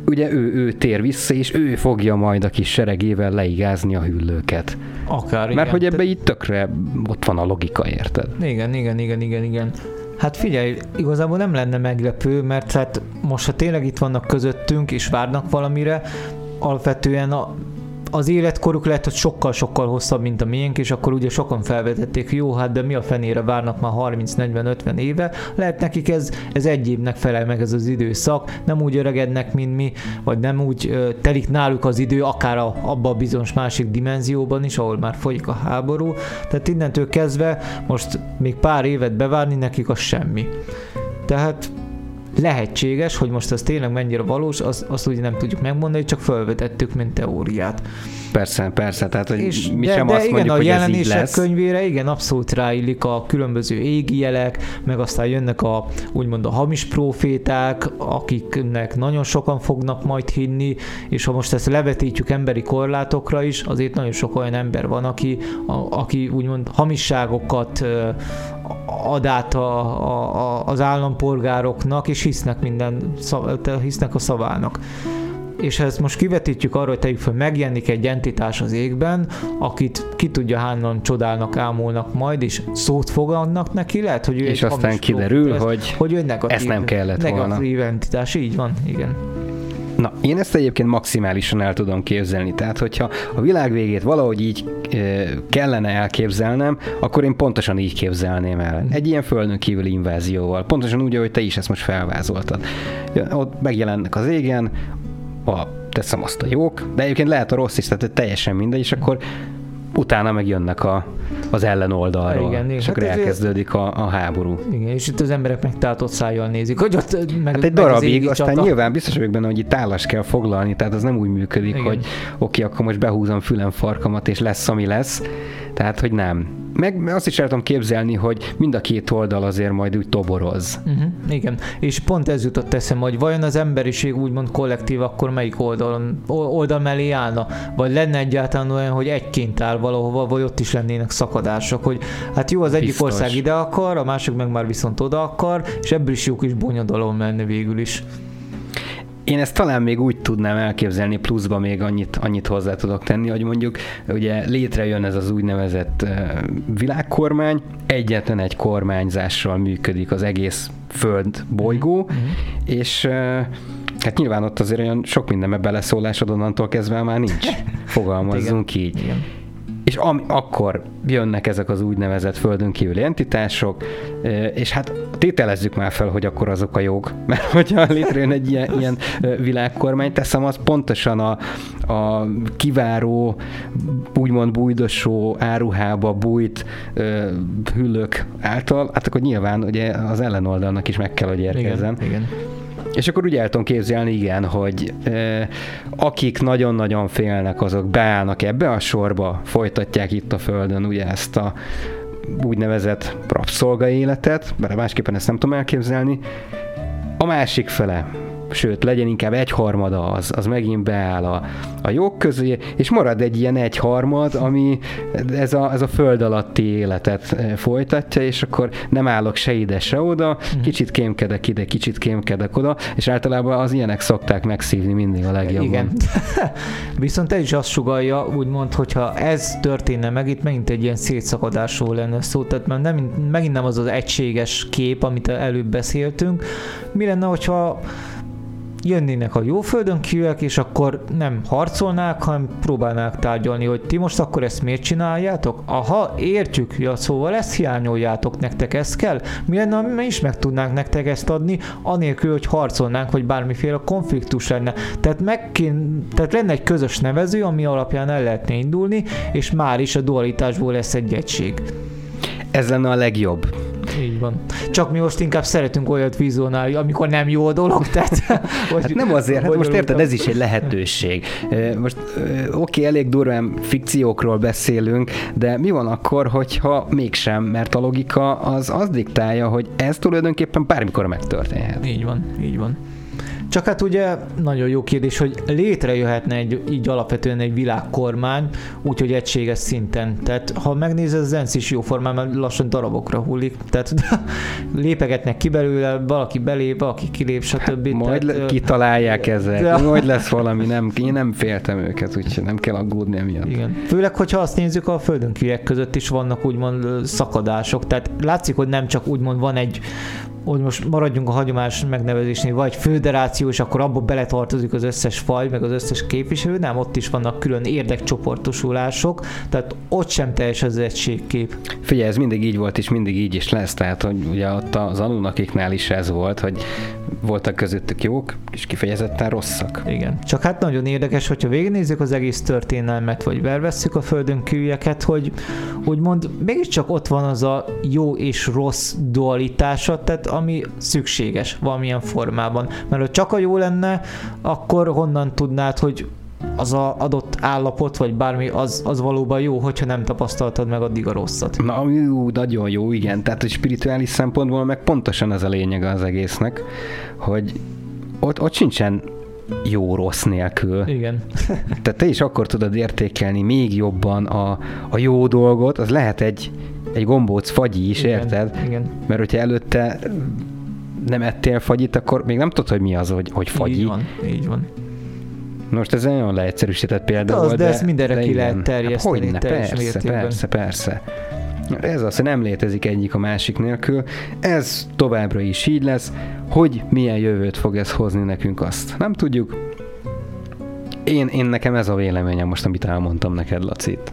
Speaker 2: ugye ő, ő tér vissza, és ő fogja majd a kis seregével leigázni a hüllőket.
Speaker 3: Akár,
Speaker 2: Mert igen. hogy ebbe így tökre ott van a logika, érted?
Speaker 3: Igen, igen, igen, igen, igen. Hát figyelj, igazából nem lenne meglepő, mert hát most ha tényleg itt vannak közöttünk, és várnak valamire, alapvetően a, az életkoruk lehet, hogy sokkal-sokkal hosszabb, mint a miénk, és akkor ugye sokan felvetették, jó, hát de mi a fenére várnak már 30-40-50 éve, lehet nekik ez, ez egy évnek felel meg ez az időszak, nem úgy öregednek, mint mi, vagy nem úgy ö, telik náluk az idő, akár a, abba a bizonyos másik dimenzióban is, ahol már folyik a háború, tehát innentől kezdve most még pár évet bevárni nekik az semmi. Tehát lehetséges, hogy most az tényleg mennyire valós, azt, azt ugye nem tudjuk megmondani, csak felvetettük, mint teóriát.
Speaker 2: Persze, persze, tehát hogy és, mi de, sem de azt igen, mondjuk, a hogy jelenések ez lesz.
Speaker 3: könyvére igen, abszolút ráillik a különböző égi jelek, meg aztán jönnek a úgymond a hamis proféták, akiknek nagyon sokan fognak majd hinni, és ha most ezt levetítjük emberi korlátokra is, azért nagyon sok olyan ember van, aki, a, aki úgymond hamisságokat ad át a, a, az állampolgároknak, és hisznek minden, hisznek a szavának és ha ezt most kivetítjük arra, hogy tegyük fel, megjelenik egy entitás az égben, akit ki tudja hányan csodálnak, ámulnak majd, és szót fogadnak neki, lehet, hogy ő
Speaker 2: És aztán kiderül, lesz, hogy,
Speaker 3: hogy ő negatív,
Speaker 2: ezt nem kellett
Speaker 3: negatív volna. entitás, így van, igen.
Speaker 2: Na, én ezt egyébként maximálisan el tudom képzelni. Tehát, hogyha a világ végét valahogy így e, kellene elképzelnem, akkor én pontosan így képzelném el. Egy ilyen földön kívüli invázióval. Pontosan úgy, ahogy te is ezt most felvázoltad. Ott megjelennek az égen, a, teszem azt a jók, de egyébként lehet a rossz is, tehát teljesen mindegy, és akkor utána megjönnek a, az ellenoldalról, igen, és hát akkor elkezdődik a, a háború.
Speaker 3: Igen, és itt az emberek meg tátott szájjal nézik, hogy ott
Speaker 2: meg, hát egy meg darabig, aztán csata. nyilván biztos vagyok benne, hogy itt állas kell foglalni, tehát az nem úgy működik, igen. hogy oké, akkor most behúzom fülem farkamat, és lesz, ami lesz. Tehát, hogy nem. Meg azt is el tudom képzelni, hogy mind a két oldal azért majd úgy toboroz.
Speaker 3: Uh-huh, igen, és pont ez jutott eszembe, hogy vajon az emberiség úgymond kollektív akkor melyik oldalon, oldal mellé állna? Vagy lenne egyáltalán olyan, hogy egyként áll valahova, vagy ott is lennének szakadások, hogy hát jó, az egyik Biztos. ország ide akar, a másik meg már viszont oda akar, és ebből is jó kis bonyodalom menne végül is.
Speaker 2: Én ezt talán még úgy tudnám elképzelni, pluszba még annyit, annyit hozzá tudok tenni, hogy mondjuk ugye létrejön ez az úgynevezett világkormány, egyetlen egy kormányzással működik az egész föld bolygó, mm-hmm. és hát nyilván ott azért olyan sok mindenbe beleszólásod onnantól kezdve már nincs. Fogalmazzunk Igen. így. Igen és am, akkor jönnek ezek az úgynevezett földön kívüli entitások, és hát tételezzük már fel, hogy akkor azok a jog, mert hogyha létrejön egy ilyen, ilyen világkormány, teszem az pontosan a, a kiváró, úgymond bújdosó áruhába bújt hüllők által, hát akkor nyilván ugye az ellenoldalnak is meg kell, hogy érkezzen. Igen, igen. És akkor úgy el tudom képzelni, igen, hogy e, akik nagyon-nagyon félnek, azok beállnak ebbe a sorba, folytatják itt a Földön ugye ezt a úgynevezett rabszolga életet, mert másképpen ezt nem tudom elképzelni. A másik fele, sőt, legyen inkább egyharmada az, az megint beáll a, a jog közé, és marad egy ilyen egyharmad, ami ez a, ez a föld alatti életet eh, folytatja, és akkor nem állok se ide, se oda, mhm. kicsit kémkedek ide, kicsit kémkedek oda, és általában az ilyenek szokták megszívni mindig a legjobban. Igen.
Speaker 3: Viszont ez is azt sugalja, úgymond, hogyha ez történne meg, itt megint egy ilyen szétszakadásról lenne szó, tehát már nem, megint nem az az egységes kép, amit előbb beszéltünk. Mi lenne, hogyha jönnének a jóföldön kívülek, és akkor nem harcolnák, hanem próbálnák tárgyalni, hogy ti most akkor ezt miért csináljátok? Aha, értjük, ja, szóval ezt hiányoljátok, nektek ez kell? Mi lenne, mi is meg tudnánk nektek ezt adni, anélkül, hogy harcolnánk, hogy bármiféle konfliktus lenne. Tehát, meg kén, tehát lenne egy közös nevező, ami alapján el lehetne indulni, és már is a dualitásból lesz egy egység.
Speaker 2: Ez lenne a legjobb
Speaker 3: így van. Csak mi most inkább szeretünk olyat vizionálni, amikor nem jó a dolog. Tehát,
Speaker 2: vagy, hát nem azért, hát most érted, ez is egy lehetőség. Most oké, okay, elég durván fikciókról beszélünk, de mi van akkor, hogyha mégsem, mert a logika az az diktálja, hogy ez tulajdonképpen bármikor megtörténhet.
Speaker 3: Így van, így van. Csak hát ugye nagyon jó kérdés, hogy létrejöhetne egy, így alapvetően egy világkormány, úgyhogy egységes szinten. Tehát ha megnézed, az ENSZ is jó formán, mert lassan darabokra hullik. Tehát lépegetnek ki belőle, valaki belép, valaki kilép, stb.
Speaker 2: Hát majd tehát, kitalálják ezek, de... majd lesz valami, nem, én nem féltem őket, úgyhogy nem kell aggódni emiatt.
Speaker 3: Igen. Főleg, hogyha azt nézzük, a földön között is vannak úgymond szakadások, tehát látszik, hogy nem csak úgymond van egy hogy most maradjunk a hagyományos megnevezésnél, vagy föderáció, és akkor abba beletartozik az összes faj, meg az összes képviselő, nem, ott is vannak külön érdekcsoportosulások, tehát ott sem teljes az egységkép.
Speaker 2: Figyelj, ez mindig így volt, és mindig így is lesz, tehát hogy ugye ott az Anunnakiknál is ez volt, hogy voltak közöttük jók, és kifejezetten rosszak.
Speaker 3: Igen. Csak hát nagyon érdekes, hogyha végignézzük az egész történelmet, vagy vervesszük a földön kívülieket, hogy úgymond mégiscsak ott van az a jó és rossz dualitása, tehát ami szükséges valamilyen formában. Mert ha csak a jó lenne, akkor honnan tudnád, hogy az a adott állapot, vagy bármi, az, az valóban jó, hogyha nem tapasztaltad meg addig a rosszat.
Speaker 2: Na, jó, nagyon jó, igen. Tehát, hogy spirituális szempontból meg pontosan ez a lényeg az egésznek, hogy ott, ott sincsen jó-rossz nélkül.
Speaker 3: Igen.
Speaker 2: Tehát te is akkor tudod értékelni még jobban a, a jó dolgot, az lehet egy, egy gombóc fagyi is, igen, érted?
Speaker 3: Igen.
Speaker 2: Mert hogyha előtte nem ettél fagyit, akkor még nem tudod, hogy mi az, hogy, hogy fagyi.
Speaker 3: Így van, így van.
Speaker 2: Most ez nagyon leegyszerűsített példa
Speaker 3: de
Speaker 2: az, volt,
Speaker 3: de, de ezt mindenre de ki igen. lehet terjeszteni. Hát hogyne,
Speaker 2: persze, mértékben. persze, persze. Ez az, hogy nem létezik egyik a másik nélkül. Ez továbbra is így lesz. Hogy milyen jövőt fog ez hozni nekünk, azt nem tudjuk. Én, én nekem ez a véleményem most, amit elmondtam neked, Lacit.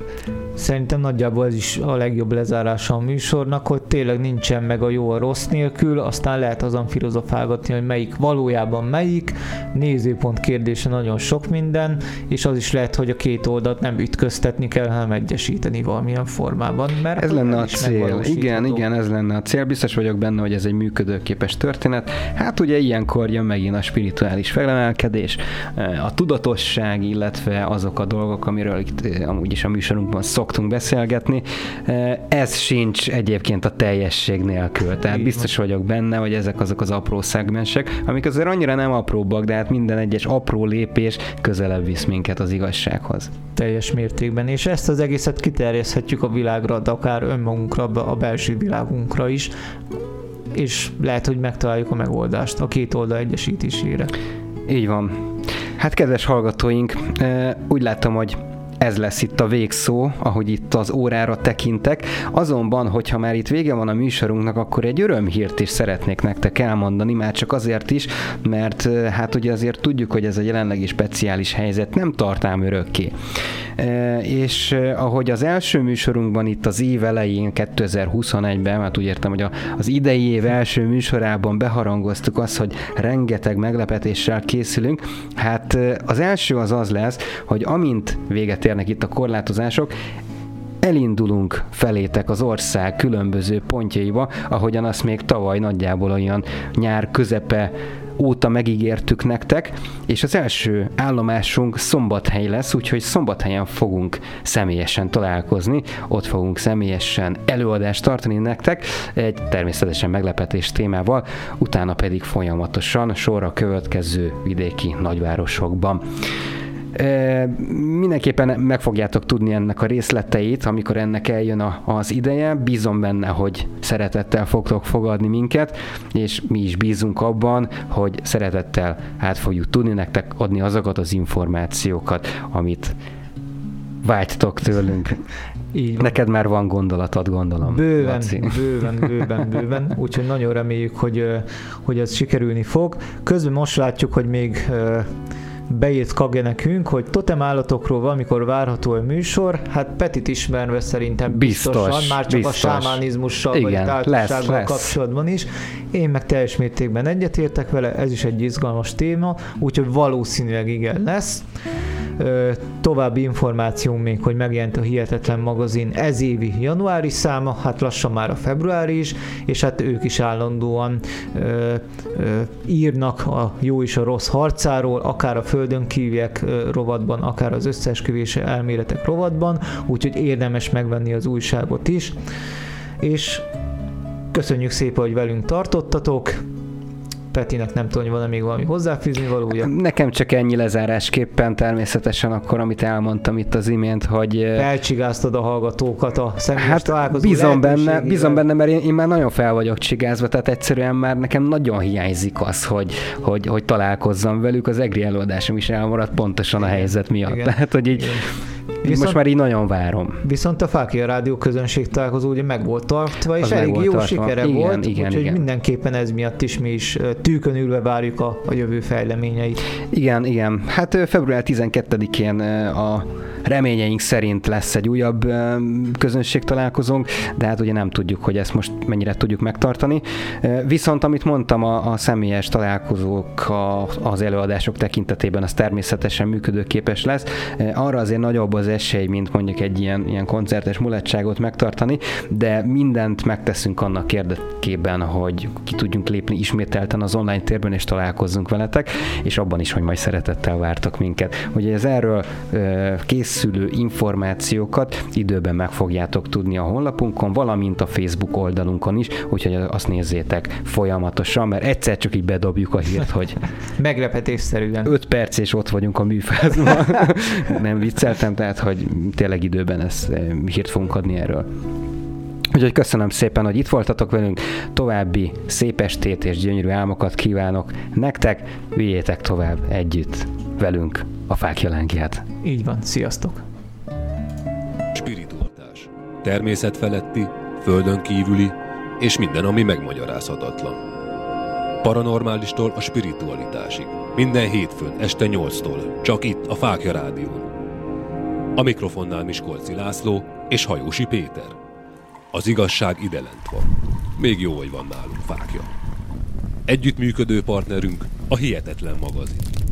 Speaker 3: Szerintem nagyjából ez is a legjobb lezárása a műsornak, hogy tényleg nincsen meg a jó a rossz nélkül, aztán lehet azon filozofálgatni, hogy melyik valójában melyik, nézőpont kérdése nagyon sok minden, és az is lehet, hogy a két oldalt nem ütköztetni kell, hanem egyesíteni valamilyen formában. Mert
Speaker 2: ez lenne a cél. Igen, igen, ez lenne a cél. Biztos vagyok benne, hogy ez egy működőképes történet. Hát ugye ilyenkor jön megint a spirituális felemelkedés, a tudatosság, illetve azok a dolgok, amiről itt eh, amúgy is a műsorunkban szó szoktunk beszélgetni. Ez sincs egyébként a teljesség nélkül. Tehát biztos vagyok benne, hogy ezek azok az apró szegmensek, amik azért annyira nem apróbbak, de hát minden egyes apró lépés közelebb visz minket az igazsághoz.
Speaker 3: Teljes mértékben, és ezt az egészet kiterjeszthetjük a világra, de akár önmagunkra, a belső világunkra is, és lehet, hogy megtaláljuk a megoldást a két oldal egyesítésére.
Speaker 2: Így van. Hát kedves hallgatóink, úgy látom, hogy ez lesz itt a végszó, ahogy itt az órára tekintek. Azonban, hogyha már itt vége van a műsorunknak, akkor egy örömhírt is szeretnék nektek elmondani, már csak azért is, mert hát ugye azért tudjuk, hogy ez a jelenlegi speciális helyzet nem tartám örökké. E, és ahogy az első műsorunkban itt az év elején, 2021-ben, mert úgy értem, hogy az idei év első műsorában beharangoztuk azt, hogy rengeteg meglepetéssel készülünk, hát az első az az lesz, hogy amint véget ér érnek itt a korlátozások, elindulunk felétek az ország különböző pontjaiba, ahogyan azt még tavaly nagyjából olyan nyár közepe óta megígértük nektek, és az első állomásunk Szombathely lesz, úgyhogy Szombathelyen fogunk személyesen találkozni, ott fogunk személyesen előadást tartani nektek, egy természetesen meglepetés témával, utána pedig folyamatosan sorra következő vidéki nagyvárosokban. Mindenképpen meg fogjátok tudni ennek a részleteit, amikor ennek eljön a, az ideje. Bízom benne, hogy szeretettel fogtok fogadni minket, és mi is bízunk abban, hogy szeretettel át fogjuk tudni nektek adni azokat az információkat, amit vágytok tőlünk. Így Neked már van gondolatod, gondolom.
Speaker 3: Bőven, Laci. bőven, bőven, bőven. Úgyhogy nagyon reméljük, hogy, hogy ez sikerülni fog. Közben most látjuk, hogy még beírt Kage nekünk, hogy totem állatokról valamikor várható a műsor, hát Petit ismerve szerintem biztosan, biztos, már csak biztos. a sámánizmussal Igen, vagy lesz, lesz. kapcsolatban is. Én meg teljes mértékben egyetértek vele, ez is egy izgalmas téma, úgyhogy valószínűleg igen lesz. További információnk még, hogy megjelent a Hihetetlen magazin ez évi januári száma, hát lassan már a februári is, és hát ők is állandóan ö, ö, írnak a jó és a rossz harcáról, akár a földön kívüliek rovatban, akár az összeesküvése elméletek rovatban, úgyhogy érdemes megvenni az újságot is. És köszönjük szépen, hogy velünk tartottatok, Petinek nem tudom, hogy van-e még valami hozzáfűzni valója.
Speaker 2: Nekem csak ennyi lezárásképpen természetesen akkor, amit elmondtam itt az imént, hogy...
Speaker 3: Felcsigáztad a hallgatókat a személyes
Speaker 2: hát
Speaker 3: találkozó
Speaker 2: bízom benne, bízom benne, mert én, én, már nagyon fel vagyok csigázva, tehát egyszerűen már nekem nagyon hiányzik az, hogy, hogy, hogy találkozzam velük. Az EGRI előadásom is elmaradt pontosan a helyzet miatt. Igen. Tehát, hogy így Igen Viszont, most már így nagyon várom.
Speaker 3: Viszont a Fákia Rádió közönség találkozó ugye meg volt tartva, és elég jó tartva. sikere igen, volt, igen, úgyhogy igen. mindenképpen ez miatt is mi is tűkön ülve várjuk a, a jövő fejleményeit.
Speaker 2: Igen, igen. Hát február 12-én a reményeink szerint lesz egy újabb közönség találkozónk, de hát ugye nem tudjuk, hogy ezt most mennyire tudjuk megtartani. Viszont amit mondtam, a, a személyes találkozók a, az előadások tekintetében az természetesen működőképes lesz. Arra azért nagyobb az esély, mint mondjuk egy ilyen, ilyen koncertes mulatságot megtartani, de mindent megteszünk annak érdekében, hogy ki tudjunk lépni ismételten az online térben, és találkozzunk veletek, és abban is, hogy majd szeretettel vártak minket. Ugye ez erről kész készülő információkat időben meg fogjátok tudni a honlapunkon, valamint a Facebook oldalunkon is, úgyhogy azt nézzétek folyamatosan, mert egyszer csak így bedobjuk a hírt, hogy
Speaker 3: meglepetésszerűen
Speaker 2: 5 perc és ott vagyunk a műfázban. Nem vicceltem, tehát hogy tényleg időben ezt eh, hírt fogunk adni erről. Úgyhogy köszönöm szépen, hogy itt voltatok velünk, további szép estét és gyönyörű álmokat kívánok nektek, vigyétek tovább együtt velünk a fákja lángját.
Speaker 3: Így van, sziasztok!
Speaker 1: Spiritualitás. Természet feletti, földön kívüli, és minden, ami megmagyarázhatatlan.
Speaker 6: paranormálistól a spiritualitásig. Minden hétfőn este 8-tól, csak itt a Fákja Rádión. A mikrofonnál Miskolci László és Hajósi Péter. Az igazság ide lent van. Még jó, hogy van nálunk fákja. Együttműködő partnerünk a Hihetetlen magazin.